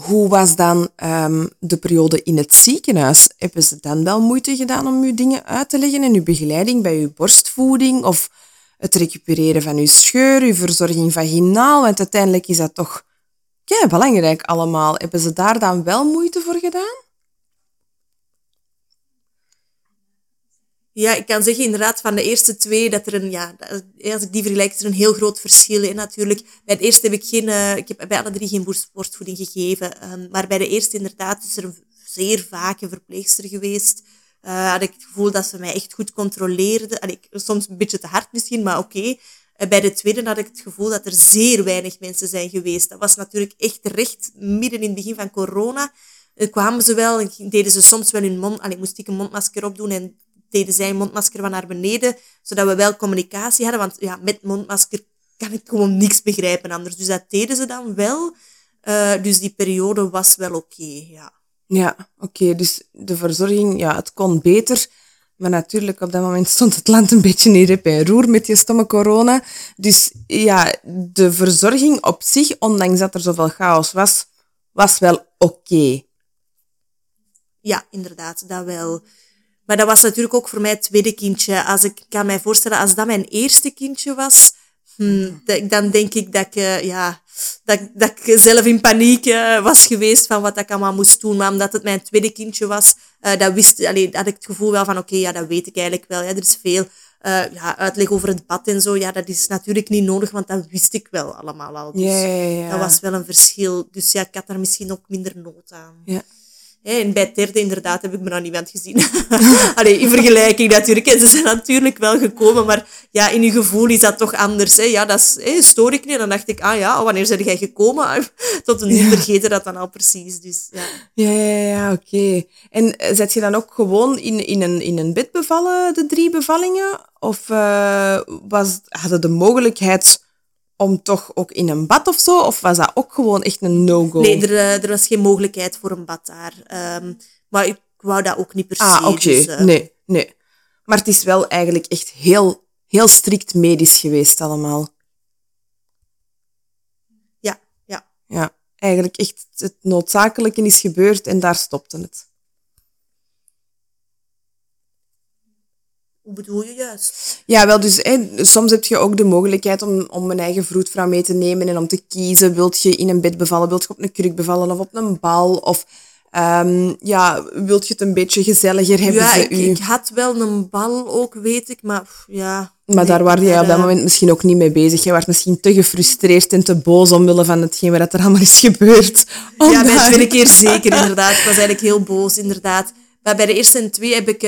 hoe was dan um, de periode in het ziekenhuis? Hebben ze dan wel moeite gedaan om u dingen uit te leggen en uw begeleiding bij uw borstvoeding of het recupereren van uw scheur, uw verzorging vaginaal? Want uiteindelijk is dat toch ja, belangrijk allemaal. Hebben ze daar dan wel moeite voor gedaan? Ja, ik kan zeggen inderdaad van de eerste twee dat er een, ja, als ik die vergelijk, er een heel groot verschil in natuurlijk. Bij het eerste heb ik geen, uh, ik heb bij alle drie geen borstvoeding gegeven. Um, maar bij de eerste inderdaad is er zeer vaak een verpleegster geweest. Uh, had ik het gevoel dat ze mij echt goed controleerde. Allee, soms een beetje te hard misschien, maar oké. Bij de tweede had ik het gevoel dat er zeer weinig mensen zijn geweest. Dat was natuurlijk echt recht midden in het begin van corona. Uh, kwamen ze wel en deden ze soms wel hun mond... Allee, moest ik een mondmasker opdoen en deden zij mondmasker van naar beneden, zodat we wel communicatie hadden. Want ja, met mondmasker kan ik gewoon niks begrijpen anders. Dus dat deden ze dan wel. Uh, dus die periode was wel oké, okay, ja. Ja, oké. Okay. Dus de verzorging, ja, het kon beter. Maar natuurlijk, op dat moment stond het land een beetje in rep en roer met die stomme corona. Dus ja, de verzorging op zich, ondanks dat er zoveel chaos was, was wel oké. Okay. Ja, inderdaad, dat wel. Maar dat was natuurlijk ook voor mij het tweede kindje. Als ik kan mij voorstellen, als dat mijn eerste kindje was, hmm, dan denk ik dat ik, uh, ja, dat, dat ik zelf in paniek uh, was geweest van wat ik allemaal moest doen. Maar omdat het mijn tweede kindje was, uh, dat wist, allee, had ik het gevoel wel van, oké, okay, ja, dat weet ik eigenlijk wel. Ja, er is veel eh, ja, uitleg over het bad en zo, ja, dat is natuurlijk niet nodig, want dat wist ik wel allemaal al. Dus dat was wel een verschil. Dus ja, ik had daar misschien ook minder nood aan. Ja. En bij het derde, inderdaad, heb ik me aan het gezien. <laughs> Allee, in vergelijking natuurlijk. Ze zijn natuurlijk wel gekomen, maar ja, in je gevoel is dat toch anders. Hè. Ja, dat is, hè, stoor ik niet. Dan dacht ik, ah ja, wanneer ben jij gekomen? <laughs> Tot een nu vergeten dat dan al precies. Dus ja. Ja, ja, ja, oké. En eh, zet je dan ook gewoon in, in, een, in een bed bevallen, de drie bevallingen? Of eh, was, hadden de mogelijkheid om toch ook in een bad of zo? Of was dat ook gewoon echt een no-go? Nee, er, eh, er was geen mogelijkheid voor een bad daar. Ehm, maar ik wou dat ook niet per se. Ah, oké. dus, eh, Nee, nee. Maar het is wel eigenlijk echt heel, heel strikt medisch geweest allemaal. Ja, ja. Ja, eigenlijk echt het noodzakelijke is gebeurd en daar stopte het. Hoe bedoel je juist? Ja, wel, dus soms heb je ook de mogelijkheid om, om een eigen vroedvrouw mee te nemen en om te kiezen. Wilt je in een bed bevallen, wilt je op een kruk bevallen of op een bal? Of ehm, ja, wilt je het een beetje gezelliger hebben? Ja, ze ik, u? ik had wel een bal ook, weet ik, maar pff, ja. Maar daar waren jij op dat moment misschien ook niet mee bezig. Je was misschien te gefrustreerd en te boos omwille van hetgeen wat er allemaal is gebeurd. Om Ja, bij de daar- tweede <laughs> keer zeker, inderdaad. Ik was eigenlijk heel boos, inderdaad. Maar bij de eerste en twee heb ik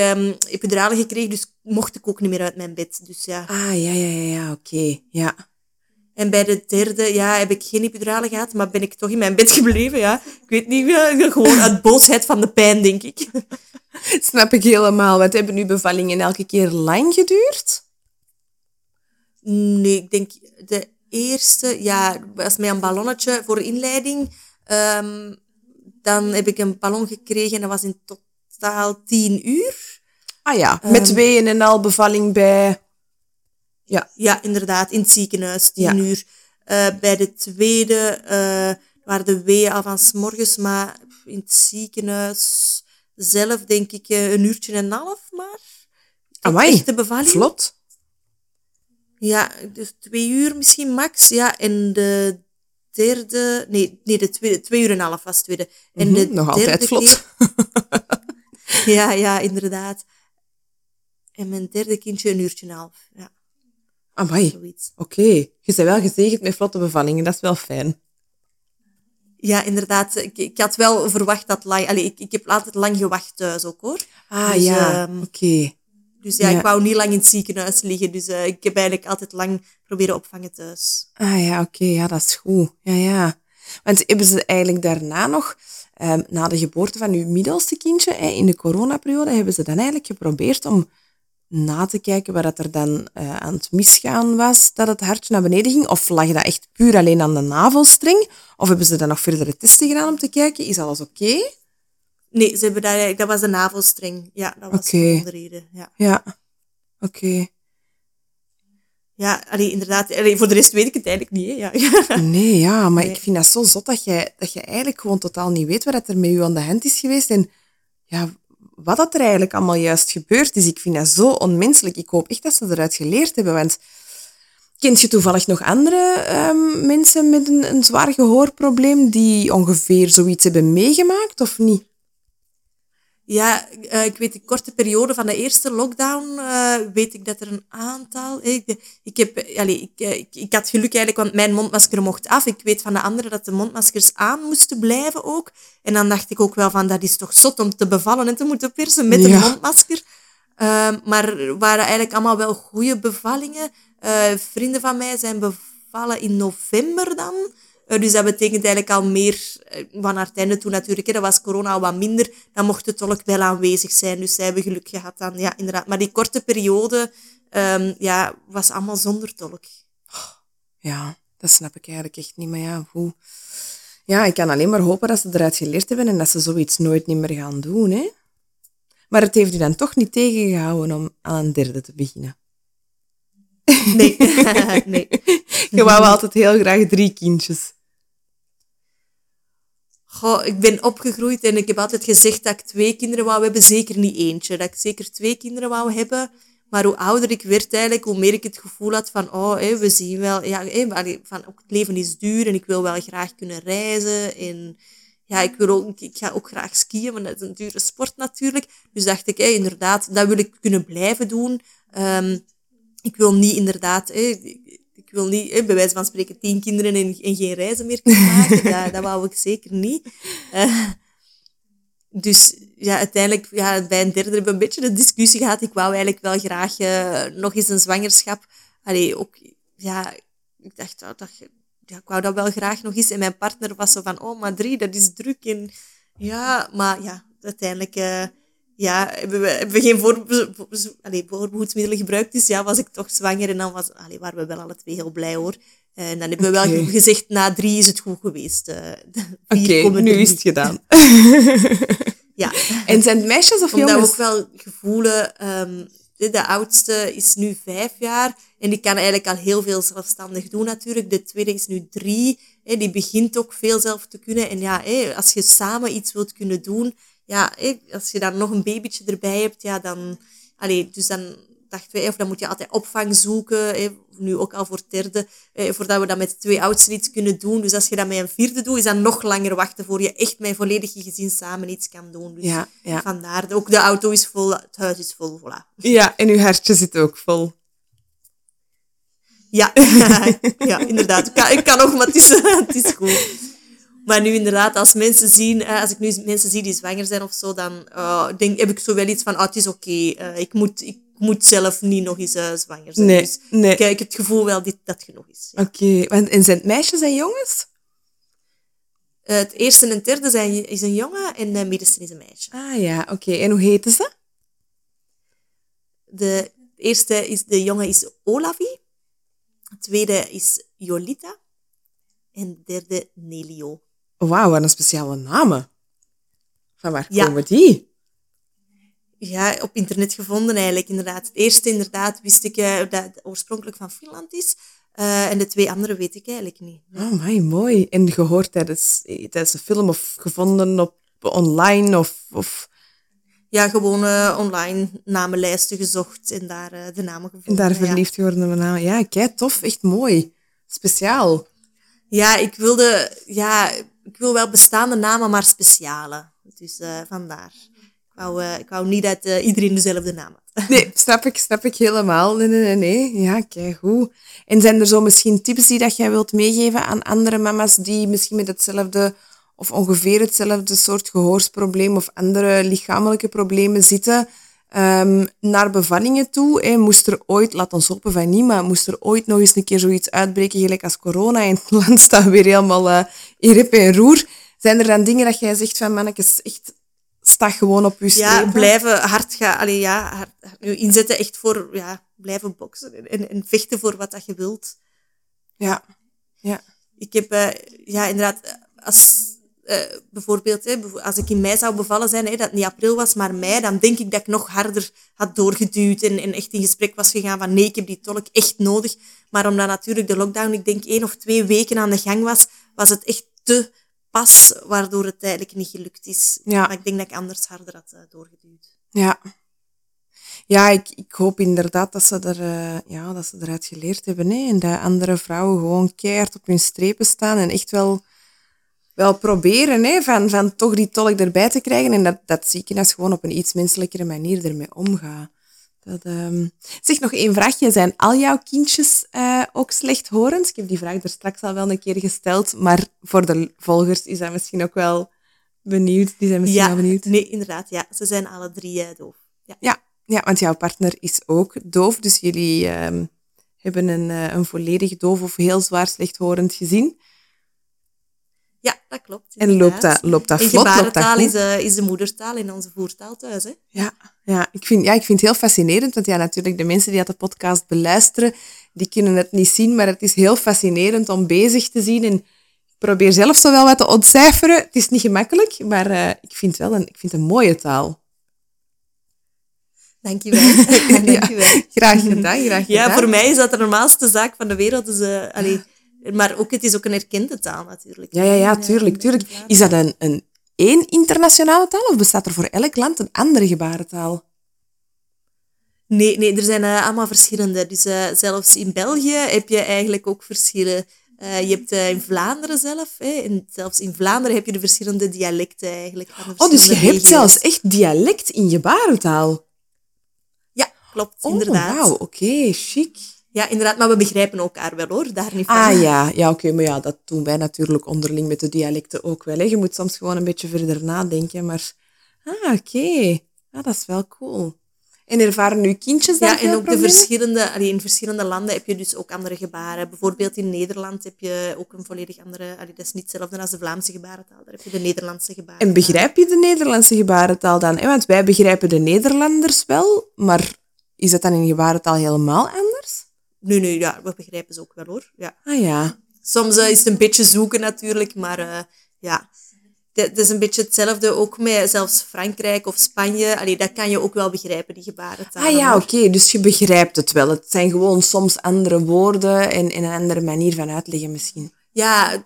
epiduralen gekregen, dus mocht ik ook niet meer uit mijn bed. Dus ja. Ah, ja, ja, ja, ja oké. Ja. En bij de derde, ja, heb ik geen epiduralen gehad, maar ben ik toch in mijn bed gebleven, ja. Ik weet niet, ja, gewoon uit boosheid van de pijn, denk ik. <laughs> Snap ik helemaal. Wat hebben uw bevallingen elke keer lang geduurd? Nee, ik denk de eerste, ja, was met een ballonnetje voor inleiding. Ehm, dan heb ik een ballon gekregen en dat was in totaal tien uur. Ah ja, met Ehm. weeën en al bevalling bij... Ja, inderdaad, in het ziekenhuis, tien Ja. uur. Eh, bij de tweede eh, waren de weeën al van 's morgens, maar in het ziekenhuis zelf denk ik eh, een uurtje en een half maar. Amai, echte bevalling. vlot. Ja, dus twee uur misschien max. Ja, en de derde... Nee, nee de tweede, twee uur en een half was de tweede. En de Mhm, nog altijd derde vlot. keer- <laughs> <laughs> ja, ja, inderdaad. En mijn derde kindje een uurtje en een half. Ja, Amai, zoiets. oké. Je bent wel gezegend met vlotte bevallingen, dat is wel fijn. Ja, inderdaad. Ik, ik had wel verwacht dat lang... Allee, ik, ik heb altijd lang gewacht thuis ook, hoor. Ah Dus, ja, ehm, oké. Dus ja, Ja. ik wou niet lang in het ziekenhuis liggen. Dus eh, ik heb eigenlijk altijd lang proberen opvangen thuis. Ah ja, oké, ja, dat is goed. Ja, ja. Want hebben ze eigenlijk daarna nog, ehm, na de geboorte van uw middelste kindje, in de coronaperiode, hebben ze dan eigenlijk geprobeerd om na te kijken waar dat er dan eh, aan het misgaan was, dat het hartje naar beneden ging? Of lag dat echt puur alleen aan de navelstreng? Of hebben ze dan nog verdere testen gedaan om te kijken, is alles oké? Nee, ze hebben eigenlijk- dat was de navelstreng. Ja, dat was Oké. de reden. Ja. Ja, oké. Ja, allee, inderdaad. Allee, voor de rest weet ik het eigenlijk niet. Hè. Ja. <laughs> Nee, ja, maar Nee. ik vind dat zo zot dat je, dat je eigenlijk gewoon totaal niet weet wat er met u aan de hand is geweest en ja, wat dat er eigenlijk allemaal juist gebeurd is. Ik vind dat zo onmenselijk. Ik hoop echt dat ze eruit geleerd hebben, want kent je toevallig nog andere ehm, mensen met een, een zwaar gehoorprobleem die ongeveer zoiets hebben meegemaakt of niet? Ja, eh, ik weet de korte periode van de eerste lockdown, eh, weet ik dat er een aantal... eh, Ik, ik, heb, allee, ik, ik, ik had geluk eigenlijk, want mijn mondmasker mocht af. Ik weet van de anderen dat de mondmaskers aan moesten blijven ook. En dan dacht ik ook wel van, dat is toch zot om te bevallen en te moeten persen met Ja. een mondmasker. Ehm, maar waren eigenlijk allemaal wel goede bevallingen. Vrienden van mij zijn bevallen in november dan. Eh, dus dat betekent eigenlijk al meer eh, van haar einde toen natuurlijk. Hè, dat was corona al wat minder. Dan mocht de tolk wel aanwezig zijn. Dus zij hebben geluk gehad dan. Ja, inderdaad. Maar die korte periode ehm, ja, was allemaal zonder tolk. Ja, dat snap ik eigenlijk echt niet. Maar ja, hoe... Ja, ik kan alleen maar hopen dat ze eruit geleerd hebben en dat ze zoiets nooit niet meer gaan doen. Hè? Maar het heeft u dan toch niet tegengehouden om aan een derde te beginnen. Nee, <laughs> nee. <laughs> Je wou altijd heel graag drie kindjes. Goh, ik ben opgegroeid en ik heb altijd gezegd dat ik twee kinderen wou hebben, zeker niet eentje. Dat ik zeker twee kinderen wou hebben. Maar hoe ouder ik werd eigenlijk, hoe meer ik het gevoel had van, oh, hé, we zien wel, ja, hé, van, ook het leven is duur en ik wil wel graag kunnen reizen. En ja, ik, wil ook, ik ga ook graag skiën, maar dat is een dure sport natuurlijk. Dus dacht ik, hé, inderdaad, dat wil ik kunnen blijven doen. Ehm, ik wil niet inderdaad, hè, ik wil niet hè, bij wijze van spreken tien kinderen en, en geen reizen meer kunnen maken. <laughs> dat, dat wou ik zeker niet. Uh, dus ja, uiteindelijk, ja, bij een derde hebben we een beetje de discussie gehad. Ik wou eigenlijk wel graag uh, nog eens een zwangerschap. Allee, ook, ja, ik dacht, oh, dat, ja, ik wou dat wel graag nog eens. En mijn partner was zo van, oh, maar drie, dat is druk. En ja, maar ja, uiteindelijk uh, ja, hebben, we, hebben we geen allee, voorbehoedsmiddelen gebruikt. Dus ja, was ik toch zwanger. En dan was, allee, waren we wel alle twee heel blij hoor. En dan hebben we wel gezegd, na drie is het goed geweest. Uh, Oké, okay, nu is het gedaan. <laughs> ja. En zijn het meisjes of Omdat jongens? we ook wel gevoelen... Um, de oudste is nu vijf jaar en die kan eigenlijk al heel veel zelfstandig doen natuurlijk. De tweede is nu drie, hè, die begint ook veel zelf te kunnen. En ja, als je samen iets wilt kunnen doen, ja, als je dan nog een babytje erbij hebt, ja, dan... Allee, dus dan dachten wij, of dan moet je altijd opvang zoeken, nu ook al voor derde, voordat we dat met twee oudsten iets kunnen doen. Dus als je dat met een vierde doet, is dat nog langer wachten voor je echt met volledig je gezin samen iets kan doen. Dus ja, ja. vandaar, ook de auto is vol, het huis is vol, voilà. Ja, en uw hartje zit ook vol. Ja, <laughs> ja inderdaad. Ik kan, ik kan nog, maar het is, <laughs> het is goed. Maar nu inderdaad, als mensen zien, als ik nu mensen zie die zwanger zijn of zo, dan uh, denk, heb ik zo wel iets van, oh, het is oké, okay. uh, ik, moet, ik moet zelf niet nog eens uh, zwanger zijn. Nee, dus nee. ik heb het gevoel wel dat dat genoeg is. Ja. Oké, okay. en zijn het meisjes en jongens? Uh, het eerste en het derde zijn, is een jongen en de middenste is een meisje. Ah ja, oké. Okay. En hoe heten ze? De eerste is, de jongen is Olavi. De tweede is Jolita. En de derde Nelio. Wauw, wat een speciale namen. Van waar Ja. komen die? Ja, op internet gevonden eigenlijk inderdaad. Het eerste inderdaad wist ik uh, dat het oorspronkelijk van Finland is. Uh, en de twee andere weet ik eigenlijk niet. Oh, my, mooi. En gehoord tijdens, tijdens een film of gevonden op online of... of... Ja, gewoon uh, online namenlijsten gezocht en daar de namen gevonden. En daar verliefd ja. geworden op namen. Ja, kijk, tof. Echt mooi. Speciaal. Ja, ik wilde... Ja, ik wil wel bestaande namen, maar speciale. Dus uh, vandaar. Ik wou, uh, ik wou niet dat uh, iedereen dezelfde naam had. <laughs> Nee, snap ik, ik helemaal. Nee, nee, nee, nee. Ja, kijk, goed. En zijn er zo misschien tips die dat jij wilt meegeven aan andere mama's die misschien met hetzelfde of ongeveer hetzelfde soort gehoorsprobleem of andere lichamelijke problemen zitten um, naar bevallingen toe? Hè? Moest er ooit, laat ons hopen van niet, maar moest er ooit nog eens een keer zoiets uitbreken gelijk als corona en het <laughs> land staat weer helemaal uh, in rip en roer? Zijn er dan dingen dat jij zegt van mannetjes, echt sta gewoon op je strepen. Ja, blijven hard gaan. Allee, ja, hard, hard, inzetten echt voor ja, blijven boksen en, en vechten voor wat dat je wilt. Ja. ja. Ik heb, uh, ja, inderdaad, als uh, bijvoorbeeld, hè, als ik in mei zou bevallen zijn, hè, dat het niet april was, maar mei, dan denk ik dat ik nog harder had doorgeduwd en, en echt in gesprek was gegaan van nee, ik heb die tolk echt nodig. Maar omdat natuurlijk de lockdown, ik denk één of twee weken aan de gang was, was het echt te pas, waardoor het eigenlijk niet gelukt is. Ja. Maar ik denk dat ik anders harder had uh, doorgeduwd. Ja. Ja, ik, ik hoop inderdaad dat ze, er, uh, ja, dat ze eruit geleerd hebben. Hè? En dat andere vrouwen gewoon keihard op hun strepen staan en echt wel, wel proberen hè? Van, van toch die tolk erbij te krijgen. En dat, dat ziekenhuis gewoon op een iets menselijkere manier ermee omgaat. Dat, um... Zeg nog één vraagje. Zijn al jouw kindjes uh, ook slechthorend? Ik heb die vraag er straks al wel een keer gesteld, maar voor de volgers is dat misschien ook wel benieuwd. Die zijn misschien ja, wel benieuwd. Nee, inderdaad. Ja, ze zijn alle drie uh, doof. Ja. ja. Ja, want jouw partner is ook doof, dus jullie um, hebben een, uh, een volledig doof of heel zwaar slechthorend gezin. Ja, dat klopt. En loopt dat, loopt dat in vlot? gebarentaal loopt dat is, is de moedertaal in onze voertaal thuis. Hè? Ja, ja, ik vind, ja, ik vind het heel fascinerend, want ja, natuurlijk de mensen die dat de podcast beluisteren, die kunnen het niet zien, maar het is heel fascinerend om bezig te zien en ik probeer zelf zo wel wat te ontcijferen. Het is niet gemakkelijk, maar uh, ik vind het wel een, ik vind een mooie taal. Dankjewel. <laughs> <laughs> Dankjewel. Ja, graag gedaan, graag gedaan. Ja, voor mij is dat de normaalste zaak van de wereld. Dus, uh, allee, maar ook, het is ook een erkende taal natuurlijk. Ja, ja, ja, tuurlijk, tuurlijk. Is dat een, een één internationale taal of bestaat er voor elk land een andere gebarentaal? Nee, nee er zijn uh, allemaal verschillende. Dus uh, zelfs in België heb je eigenlijk ook verschillen. Uh, je hebt in Vlaanderen zelf, hè, en zelfs in Vlaanderen heb je de verschillende dialecten eigenlijk. Van de oh, dus je regio's. hebt zelfs echt dialect in gebarentaal? Ja. klopt, Oh, inderdaad. wauw, oké, chic. Ja, inderdaad, maar we begrijpen elkaar wel hoor, daar niet van. Ah ja, ja oké, maar ja, dat doen wij natuurlijk onderling met de dialecten ook wel. Hè. Je moet soms gewoon een beetje verder nadenken, maar... Ah, oké. Ah, dat is wel cool. En ervaren uw kindjes daar Ja, en ook de verschillende, allee, in verschillende landen heb je dus ook andere gebaren. Bijvoorbeeld in Nederland heb je ook een volledig andere, allee, dat is niet hetzelfde als de Vlaamse gebarentaal. Daar heb je de Nederlandse gebarentaal. En begrijp je de Nederlandse gebarentaal dan? hè? Want wij begrijpen de Nederlanders wel, maar is dat dan in gebarentaal helemaal anders? Nee, nee, ja, we begrijpen ze ook wel hoor. Ja. Ah ja. Soms eh, is het een beetje zoeken natuurlijk, maar eh, ja. Het is een beetje hetzelfde ook met zelfs Frankrijk of Spanje. Allee, dat kan je ook wel begrijpen, die gebarentaal. Ah ja, oké, dus je begrijpt het wel. Het zijn gewoon soms andere woorden en, en een andere manier van uitleggen misschien. Ja,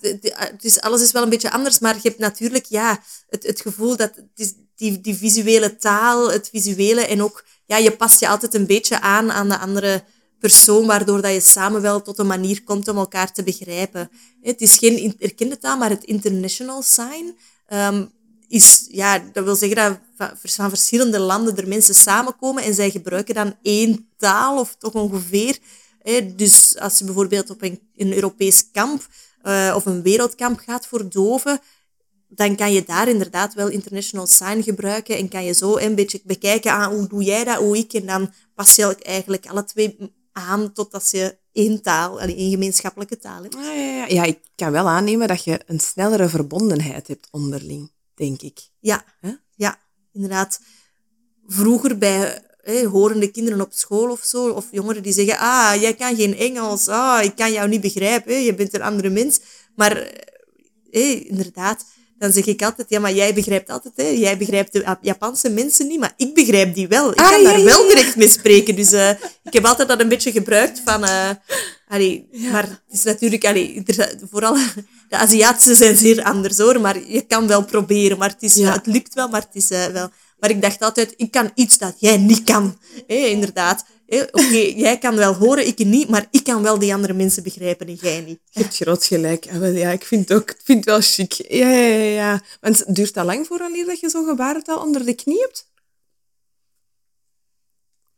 is, alles is wel een beetje anders, maar je hebt natuurlijk ja, het, het gevoel dat het is die, die visuele taal, het visuele en ook, ja, je past je altijd een beetje aan aan de andere persoon, waardoor dat je samen wel tot een manier komt om elkaar te begrijpen. Het is geen erkende taal, maar het international sign ehm, is, ja, dat wil zeggen dat van, verschillende landen er mensen samenkomen en zij gebruiken dan één taal, of toch ongeveer. Dus als je bijvoorbeeld op een, een Europees kamp eh, of een wereldkamp gaat voor doven, dan kan je daar inderdaad wel international sign gebruiken en kan je zo een beetje bekijken aan hoe doe jij dat, hoe ik, en dan pas je eigenlijk alle twee aan totdat je één taal, één gemeenschappelijke taal hebt. Ah, ja, ja. ja, ik kan wel aannemen dat je een snellere verbondenheid hebt onderling, denk ik. Ja, ja, inderdaad. Vroeger bij hè, horende kinderen op school of zo, of jongeren die zeggen, ah, jij kan geen Engels, ah, ik kan jou niet begrijpen, hè, je bent een andere mens. Maar eh, hè, inderdaad, dan zeg ik altijd, ja, maar jij begrijpt altijd, hè, jij begrijpt de Jap- Japanse mensen niet, maar ik begrijp die wel. Ik Ah, kan ja, daar ja, wel ja. direct mee spreken. Dus eh, ik heb altijd dat een beetje gebruikt van... allee, Maar het is natuurlijk... Allee, vooral <laughs> de Aziatische zijn zeer anders, hoor. Maar je kan wel proberen. Maar het, is, het lukt wel, maar het is eh, wel... Maar ik dacht altijd, ik kan iets dat jij niet kan. Hé, inderdaad. Hé, Oké, jij kan wel horen, ik niet. Maar ik kan wel die andere mensen begrijpen en jij niet. Je hebt groot gelijk. Ah, ja, ik vind het ook ik vind het wel chic. Ja, ja, ja, ja. Want duurt dat lang vooraleer dat je zo'n gebarentaal onder de knie hebt?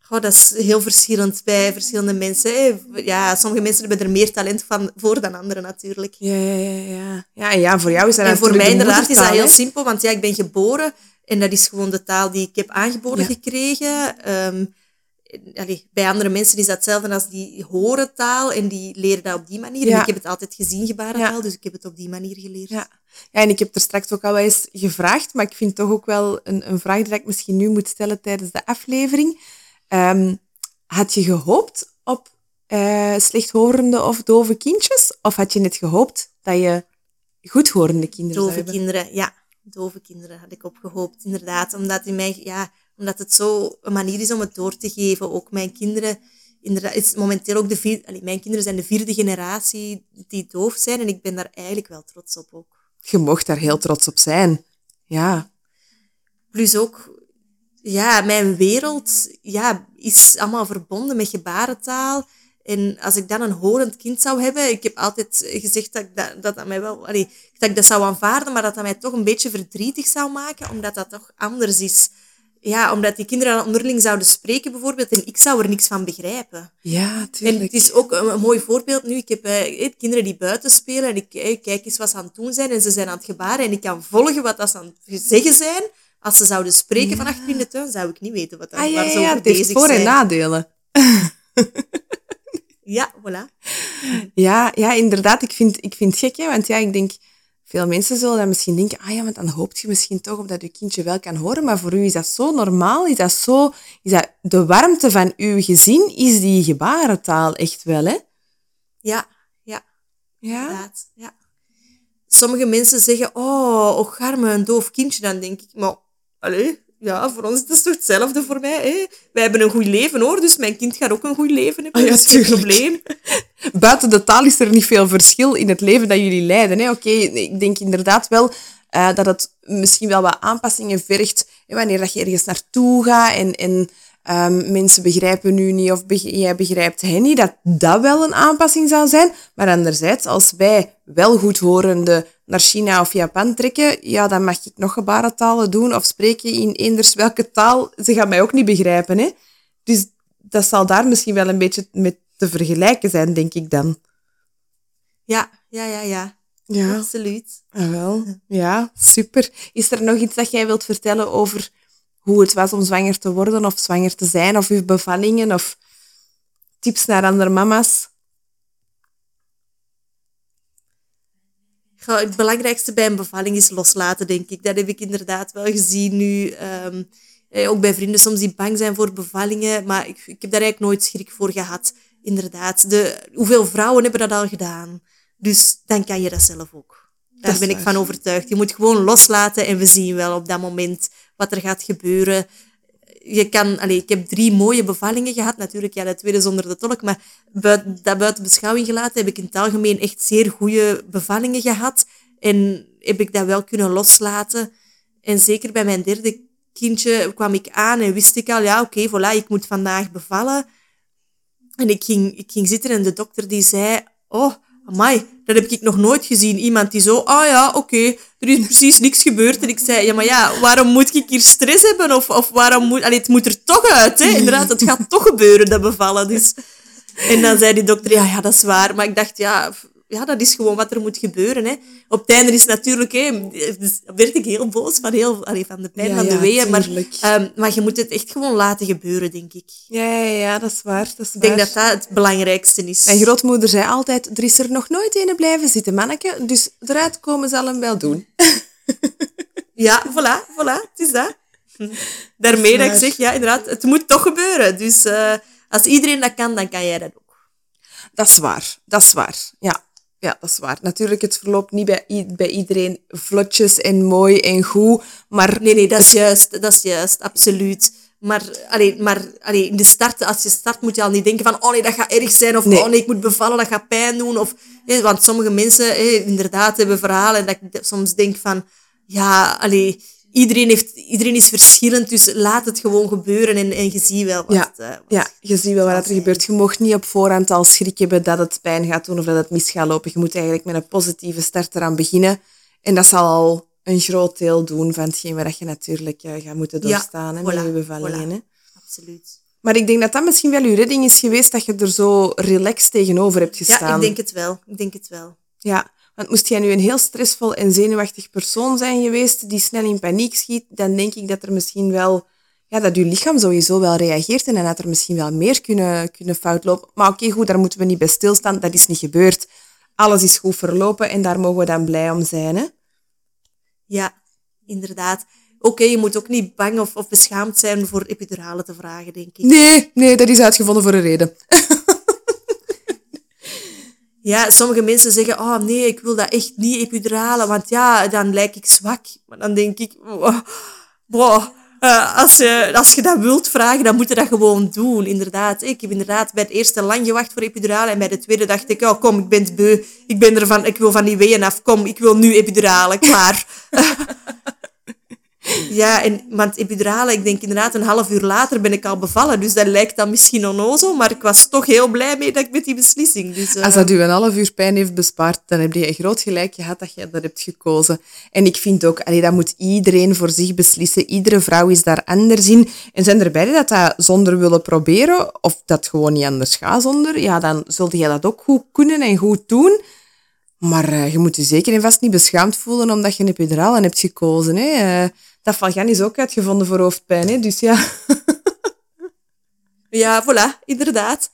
Goh, dat is heel verschillend bij verschillende mensen. Ja, sommige mensen hebben er meer talent van voor dan anderen natuurlijk. Ja, ja, ja. Ja, ja, ja voor jou is dat En voor mij de inderdaad is dat heel simpel, want ja, ik ben geboren en dat is gewoon de taal die ik heb aangeboden Ja. gekregen. Ehm, allee, bij andere mensen is dat hetzelfde als die horen taal en die leren dat op die manier. Ja. En ik heb het altijd gezien, gebarentaal, Ja. dus ik heb het op die manier geleerd. Ja. ja, en ik heb er straks ook al wel eens gevraagd, maar ik vind toch ook wel een, een vraag die ik misschien nu moet stellen tijdens de aflevering. Ehm, had je gehoopt op eh, slechthorende of dove kindjes? Of had je net gehoopt dat je goedhorende kinderen zou Dove hebben? kinderen, ja. Dove kinderen had ik opgehoopt, inderdaad. Omdat, in mijn, ja, omdat het zo een manier is om het door te geven. Ook mijn kinderen, inderdaad, is momenteel ook de vier, allee, mijn kinderen zijn de vierde generatie die doof zijn. En ik ben daar eigenlijk wel trots op ook. Je mocht daar heel trots op zijn. Ja. Plus ook, ja, mijn wereld ja, is allemaal verbonden met gebarentaal. En als ik dan een horend kind zou hebben, ik heb altijd gezegd dat ik dat, dat, dat mij wel, allee, dat ik dat zou aanvaarden, maar dat dat mij toch een beetje verdrietig zou maken, omdat dat toch anders is. Ja, omdat die kinderen dan onderling zouden spreken bijvoorbeeld, en ik zou er niks van begrijpen. Ja, En tuurlijk. het is ook een, een mooi voorbeeld nu. Ik heb eh, eh, kinderen die buiten spelen en ik eh, kijk eens wat ze aan het doen zijn en ze zijn aan het gebaren en ik kan volgen wat dat ze aan het zeggen zijn. Als ze zouden spreken van achter in de tuin, zou ik niet weten wat dat, Ah, ja, waar ja, ze ja, over het bezig voor- en zijn. nadelen. <laughs> Ja, voilà. Ja, ja, inderdaad. Ik vind, ik vind het gek, hè, want ja, ik denk, veel mensen zullen dan misschien denken, ah ja, want dan hoopt je misschien toch op dat je kindje wel kan horen, maar voor u is dat zo normaal, is dat zo, is dat de warmte van uw gezin, is die gebarentaal echt wel, hè? Ja, ja, Ja. inderdaad. Ja. Sommige mensen zeggen, oh, och arme, een doof kindje. Dan denk ik, maar, allee, ja, voor ons is het toch hetzelfde voor mij. Hè? Wij hebben een goed leven, hoor, dus mijn kind gaat ook een goed leven hebben. Ah, ja, dat is geen probleem. <laughs> Buiten de taal is er niet veel verschil in het leven dat jullie leiden. Oké, ik denk inderdaad wel eh, dat het misschien wel wat aanpassingen vergt hè, wanneer dat je ergens naartoe gaat en, en ehm, mensen begrijpen u niet of jij begrijpt hen niet, dat dat wel een aanpassing zou zijn. Maar anderzijds, als wij wel goedhorende naar China of Japan trekken, ja, dan mag ik nog gebarentalen doen of spreken in eenders welke taal. Ze gaan mij ook niet begrijpen, hè. Dus dat zal daar misschien wel een beetje met te vergelijken zijn, denk ik dan. Ja, ja, ja, ja. Ja. Absoluut. Ah, wel. Ja, super. Is er nog iets dat jij wilt vertellen over hoe het was om zwanger te worden of zwanger te zijn of uw bevallingen of tips naar andere mama's? het belangrijkste bij een bevalling is loslaten, denk ik. Dat heb ik inderdaad wel gezien nu. Ehm, eh, ook bij vrienden soms die bang zijn voor bevallingen. Maar ik, ik heb daar eigenlijk nooit schrik voor gehad. Inderdaad. De, hoeveel vrouwen hebben dat al gedaan? Dus dan kan je dat zelf ook. Daar ben ik van overtuigd. Je moet gewoon loslaten en we zien wel op dat moment wat er gaat gebeuren. Je kan, allez, ik heb drie mooie bevallingen gehad. Natuurlijk, ja, de tweede zonder de tolk. Maar buiten, dat buiten beschouwing gelaten heb ik in het algemeen echt zeer goede bevallingen gehad. En heb ik dat wel kunnen loslaten. En zeker bij mijn derde kindje kwam ik aan en wist ik al, ja, oké, voilà, ik moet vandaag bevallen. En ik ging, ik ging zitten en de dokter die zei, oh, amai, dat heb ik nog nooit gezien. Iemand die zo, ah oh ja, oké, er is precies niks gebeurd. En ik zei, ja, maar ja, waarom moet ik hier stress hebben? Of, of waarom moet... Het moet er toch uit, hè. Inderdaad, het gaat toch gebeuren, dat bevallen. Dus... En dan zei die dokter, ja, ja, dat is waar. Maar ik dacht, ja, ja, dat is gewoon wat er moet gebeuren. Hè. Op het einde is natuurlijk, hè, dus werd ik heel boos van, heel, allee, van de pijn van de weeën. Maar, um, maar je moet het echt gewoon laten gebeuren, denk ik. Ja, ja, ja dat is waar. Dat is ik denk dat dat het belangrijkste is. Mijn grootmoeder zei altijd, er is er nog nooit een blijven zitten, manneke. Dus eruit komen zal hem wel doen. <laughs> ja, voilà, voilà, het is dat. Daarmee dat, ik zeg, ja, inderdaad, het moet toch gebeuren. Dus uh, als iedereen dat kan, dan kan jij dat ook. Dat is waar, dat is waar, ja. Ja, dat is waar. Natuurlijk, het verloopt niet bij, bij iedereen vlotjes en mooi en goed, maar... Nee, nee, dat is juist, dat is juist, absoluut. Maar, allee, maar allee, in de start, als je start, moet je al niet denken van, oh nee, dat gaat erg zijn, of nee. oh nee, ik moet bevallen, dat gaat pijn doen. Of, want sommige mensen, inderdaad, hebben verhalen en dat ik soms denk van, ja, allee, iedereen, heeft, iedereen is verschillend, dus laat het gewoon gebeuren en, en je ziet wel wat, ja, uh, wat ja, je ziet wel wat er gebeurt. Je mocht niet op voorhand al schrik hebben dat het pijn gaat doen of dat het mis gaat lopen. Je moet eigenlijk met een positieve start eraan beginnen. En dat zal al een groot deel doen van hetgeen waar je natuurlijk uh, gaat moeten doorstaan ja, hè, met je bevallingen. Hè. Absoluut. Maar ik denk dat dat misschien wel je redding is geweest, dat je er zo relaxed tegenover hebt gestaan. Ja, ik denk het wel. Ik denk het wel. Ja, want moest jij nu een heel stressvol en zenuwachtig persoon zijn geweest die snel in paniek schiet, dan denk ik dat er misschien wel, ja, dat je lichaam sowieso wel reageert en dan had er misschien wel meer kunnen, kunnen fout lopen. Maar oké, goed, daar moeten we niet bij stilstaan. Dat is niet gebeurd. Alles is goed verlopen en daar mogen we dan blij om zijn, hè? Ja, inderdaad. Oké, je moet ook niet bang of, of beschaamd zijn voor epiduralen te vragen, denk ik. Nee, nee, dat is uitgevonden voor een reden. <laughs> Ja, sommige mensen zeggen, oh nee, ik wil dat echt niet epiduralen, want ja, dan lijk ik zwak. Maar dan denk ik, wow, uh, als, je, als je dat wilt vragen, dan moet je dat gewoon doen, inderdaad. Ik heb inderdaad bij het eerste lang gewacht voor epiduralen en bij de tweede dacht ik, oh kom, ik ben beu, ik ben ervan, ik wil van die weeën af, kom, ik wil nu epiduralen, klaar. <laughs> Ja, en, want epiduralen, ik denk inderdaad een half uur later ben ik al bevallen. Dus dat lijkt dan misschien onnozel, maar ik was toch heel blij mee dat ik met die beslissing. Dus, uh... Als dat u een half uur pijn heeft bespaard, dan heb je een groot gelijk gehad dat je dat hebt gekozen. En ik vind ook, allee, dat moet iedereen voor zich beslissen. Iedere vrouw is daar anders in. En zijn er beide dat dat zonder willen proberen, of dat gewoon niet anders gaat zonder, ja, dan zult je dat ook goed kunnen en goed doen. Maar uh, je moet je zeker en vast niet beschaamd voelen omdat je een epiduralen hebt gekozen. Hè. Uh, dat Valgan is ook uitgevonden voor hoofdpijn, hè? dus ja. <laughs> ja, voilà, inderdaad.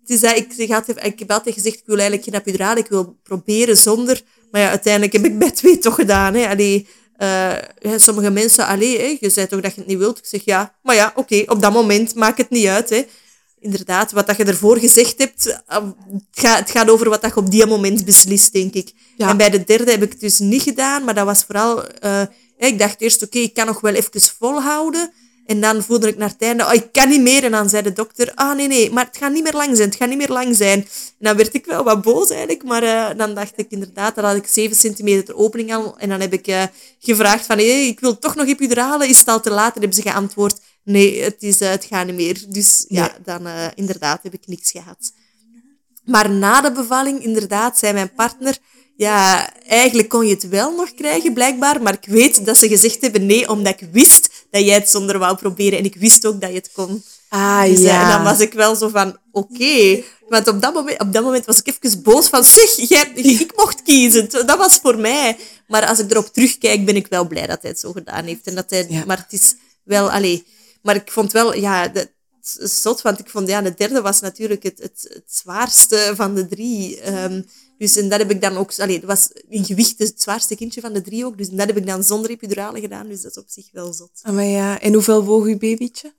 Het is dat, ik, zeg altijd, ik heb altijd gezegd, ik wil eigenlijk geen epidurale, ik wil proberen zonder. Maar ja, uiteindelijk heb ik bij twee toch gedaan. Hè. Allee, uh, sommige mensen, allee, hè, je zei toch dat je het niet wilt? Ik zeg ja, maar ja, oké, okay, op dat moment maakt het niet uit. Hè. Inderdaad, wat dat je ervoor gezegd hebt, het gaat, het gaat over wat dat je op die moment beslist, denk ik. Ja. En bij de derde heb ik het dus niet gedaan, maar dat was vooral... Uh, ik dacht eerst, oké, ik kan nog wel even volhouden. En dan voelde ik naar het einde, oh, ik kan niet meer. En dan zei de dokter, ah nee, nee, maar het gaat niet meer lang zijn, het gaat niet meer lang zijn. En dan werd ik wel wat boos eigenlijk, maar uh, dan dacht ik inderdaad, dan had ik 7 centimeter opening al. En dan heb ik uh, gevraagd van, hey, ik wil toch nog epiduralen, is het al te laat? En hebben ze geantwoord, nee, het, is, uh, het gaat niet meer. Dus ja, dan inderdaad heb ik niks gehad. Maar na de bevalling, inderdaad, zei mijn partner, ja, eigenlijk kon je het wel nog krijgen, blijkbaar. Maar ik weet dat ze gezegd hebben nee, omdat ik wist dat jij het zonder wou proberen. En ik wist ook dat je het kon. Ah, Dus, eh, ja. En dan was ik wel zo van, oké. Want op dat, moment, op dat moment was ik even boos van, zeg, jij, ik mocht kiezen. Dat was voor mij. Maar als ik erop terugkijk, ben ik wel blij dat hij het zo gedaan heeft. En dat hij, Ja. Maar het is wel, allee. Maar ik vond wel, ja, dat zot, want ik vond, ja, de derde was natuurlijk het, het, het zwaarste van de drie. Ehm, dus en dat heb ik dan ook, allee, dat was in gewicht het zwaarste kindje van de drie ook. Dus dat heb ik dan zonder epidurale gedaan. Dus dat is op zich wel zot. Ah, maar ja. En hoeveel woog uw babytje?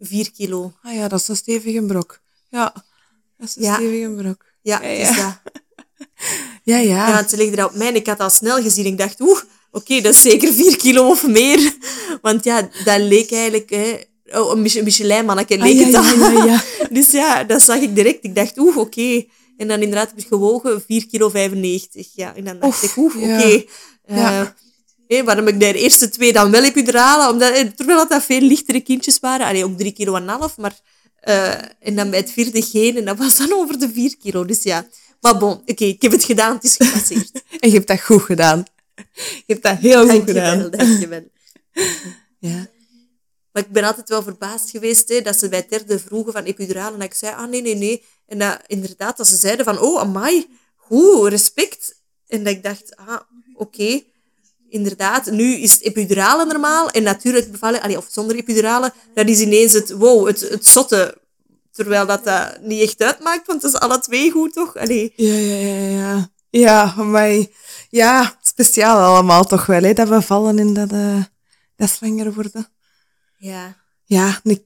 Vier kilo. Ah ja, dat is een stevige brok. Ja, dat is een Ja. stevige brok. Ja, Ja, ja. dus dat. <laughs> Ja, ja. Ja, ze legde dat op mij en ik had al snel gezien. Ik dacht, oeh, oké, dat is zeker vier kilo of meer. <laughs> Want ja, dat leek eigenlijk... Hè, oh, een Mich- een Michelin-mannetje Ah, leek ja, het ja, al. ja, ja. <laughs> Dus ja, dat zag ik direct. Ik dacht, oeh, oké. En dan inderdaad heb ik gewogen 4 kilo 95. Ja, en dan dacht Oef, ik, ja. oké. Ja. Eh, hé, waarom heb ik de eerste twee dan wel epidurale? Omdat, eh, terwijl dat, dat veel lichtere kindjes waren. Allee, ook 3 kilo en half, maar... eh, en dan bij het vierde geen, en dat was dan over de 4 kilo. Dus ja, maar bon, oké, ik heb het gedaan, het is gepasseerd. <laughs> En je hebt dat goed gedaan. Je hebt dat heel goed gedaan. Dankjewel. <laughs> Ja. Maar ik ben altijd wel verbaasd geweest hè, dat ze bij het derde vroegen van epidurale. En ik zei, ah nee, nee, nee. En dat inderdaad, dat ze zeiden van, oh, amai, goed, respect. En dat ik dacht, ah, oké. Inderdaad, nu is het epidurale normaal. En natuurlijk bevallen, allee, of zonder epidurale, dat is ineens het, wow, het, het zotte. Terwijl dat, dat niet echt uitmaakt, want het is alle twee goed, toch? Allee. Ja, ja, ja, ja. Ja, maar ja, speciaal allemaal toch wel, hè, dat we vallen in dat, eh dat zwanger worden. Ja. Ja, ik-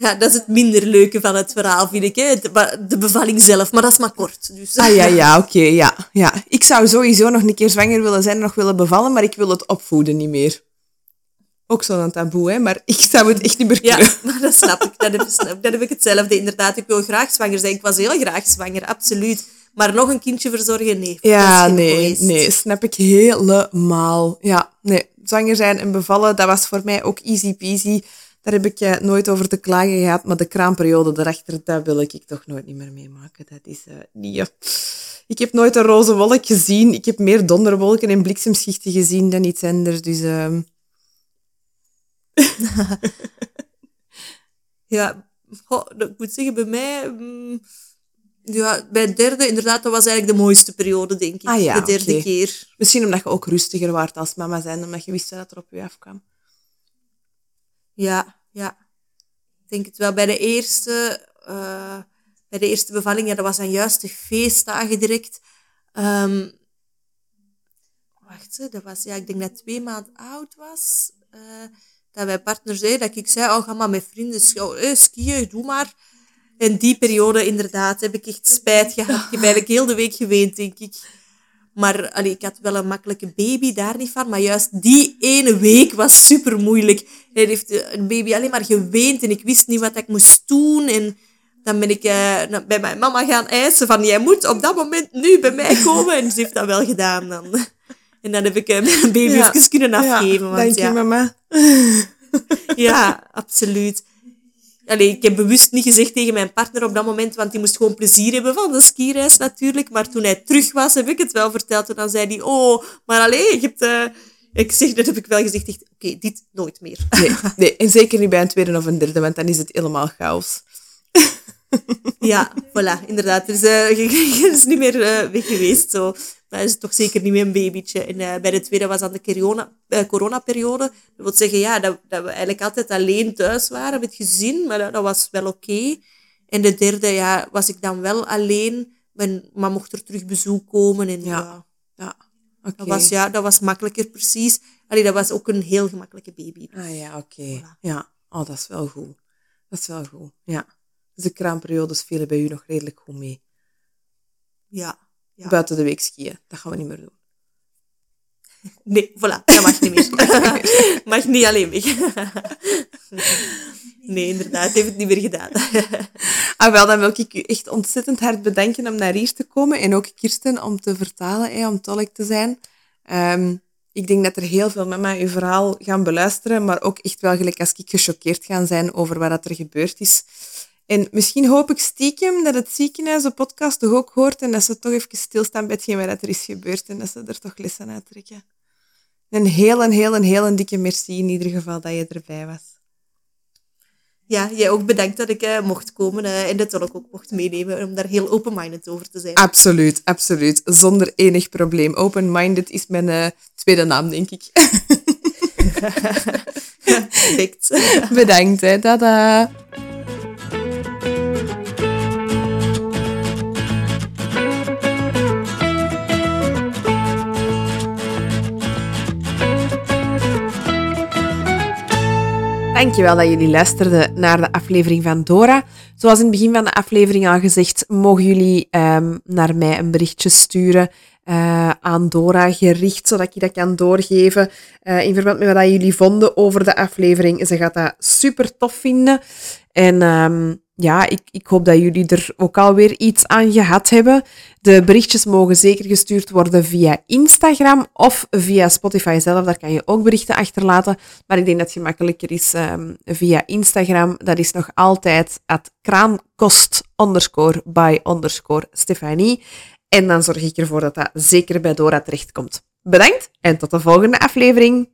ja, dat is het minder leuke van het verhaal, vind ik. Hè. De, de bevalling zelf, maar dat is maar kort. Dus. ah ja, ja, <laughs> oké, ja, ja. Ik zou sowieso nog een keer zwanger willen zijn en nog willen bevallen, maar ik wil het opvoeden niet meer. Ook zo'n taboe, hè, maar ik zou het echt niet meer Ja, kunnen. <laughs> maar dat snap ik. Dat heb, snap- dat heb ik hetzelfde. Inderdaad, ik wil graag zwanger zijn. Ik was heel graag zwanger, absoluut. Maar nog een kindje verzorgen, nee. Ja, nee, geweest. nee, snap ik helemaal. Ja, nee, zwanger zijn en bevallen, dat was voor mij ook easy peasy. Daar heb ik nooit over te klagen gehad, maar de kraamperiode daarachter, dat wil ik toch nooit niet meer meemaken. Dat is eh niet... Ik heb nooit een roze wolk gezien. Ik heb meer donderwolken en bliksemschichten gezien dan iets anders. Dus ehm, <laughs> Ja, goh, ik moet zeggen, bij mij... mm, ja, bij het derde, inderdaad, dat was eigenlijk de mooiste periode, denk ik. Ah ja, de derde keer. misschien omdat je ook rustiger waart als mama zijn, omdat je wist dat er op je afkwam. Ja, ja. Ik denk het wel. Bij de eerste, eh, bij de eerste bevalling, ja, dat was dan juist de feestdagen direct. Ehm, wacht, dat was, ja, ik denk dat twee maanden oud was. eh, dat mijn partner zei, dat ik zei, oh, ga maar met vrienden eh, skiën, doe maar. En die periode, inderdaad, heb ik echt spijt gehad. Ik heb eigenlijk heel de week geweend, denk ik. Maar allee, ik had wel een makkelijke baby, daar niet van. Maar juist die ene week was super moeilijk. Hij heeft eh, een baby alleen maar geweend en ik wist niet wat ik moest doen. En dan ben ik eh, bij mijn mama gaan eisen van, jij moet op dat moment nu bij mij komen. En ze heeft dat wel gedaan dan. <laughs> En dan heb ik eh, mijn baby Ja. even kunnen afgeven. ja, want dank ja, je, mama. <laughs> ja, <laughs> absoluut. Allee, ik heb bewust niet gezegd tegen mijn partner op dat moment, want die moest gewoon plezier hebben van de skireis natuurlijk. Maar toen hij terug was, heb ik het wel verteld. En dan zei hij, oh, maar alleen, je hebt... eh, Ik zeg, dat heb ik wel gezegd. echt, Oké, dit nooit meer. Nee, nee, en zeker niet bij een tweede of een derde, want dan is het helemaal chaos. Ja, voilà, inderdaad. Dus eh, <laughs> je is niet meer eh, weg geweest. Zo. Maar is toch zeker niet meer een babytje. En eh, bij de tweede was dan de corona, eh, coronaperiode. Dat wil zeggen ja, dat, dat we eigenlijk altijd alleen thuis waren met gezin. Maar dat, dat was wel oké. En de derde ja, was ik dan wel alleen. Men, maar mocht er terug bezoek komen. En, Ja. ja. Dat, was, ja, dat was makkelijker precies. Allee, dat was ook een heel gemakkelijke baby. Ah ja, oké. Ja, oh, dat is wel goed. Dat is wel goed, ja. Dus de kraamperiodes vielen bij u nog redelijk goed mee. Ja. Ja. Buiten de week skiën, dat gaan we niet meer doen. <laughs> Nee, voilà, dat mag niet meer. <laughs> <laughs> mag niet alleen weg. nee, inderdaad, heeft het niet meer gedaan. Ah, wel, dan wil ik u echt ontzettend hard bedanken om naar hier te komen. En ook Kirsten om te vertalen, hè, om tolk te zijn. Ehm, ik denk dat er heel veel mama uw verhaal gaan beluisteren, maar ook echt wel gelijk als ik gechoqueerd gaan zijn over wat dat er gebeurd is. En misschien hoop ik stiekem dat het ziekenhuis de podcast toch ook hoort en dat ze toch even stilstaan bij hetgeen wat er is gebeurd en dat ze er toch lessen uit trekken. Een heel, een heel, een heel een dikke merci in ieder geval dat je erbij was. Ja, jij ook bedankt dat ik uh, mocht komen uh, en de tolk ook mocht meenemen om daar heel open-minded over te zijn. Absoluut, absoluut. Zonder enig probleem. Open-minded is mijn uh, tweede naam, denk ik. <laughs> Perfect. <laughs> Bedankt, hè. Tada. Dankjewel dat jullie luisterden naar de aflevering van Dora. Zoals in het begin van de aflevering al gezegd, mogen jullie um, naar mij een berichtje sturen uh, aan Dora gericht, zodat ik dat kan doorgeven uh, in verband met wat jullie vonden over de aflevering. Ze gaat dat super tof vinden. En um, ja, ik, ik hoop dat jullie er ook alweer iets aan gehad hebben. De berichtjes mogen zeker gestuurd worden via Instagram of via Spotify zelf. Daar kan je ook berichten achterlaten. Maar ik denk dat het gemakkelijker is um, via Instagram. Dat is nog altijd at Stefanie. En dan zorg ik ervoor dat dat zeker bij Dora terechtkomt. Bedankt en tot de volgende aflevering.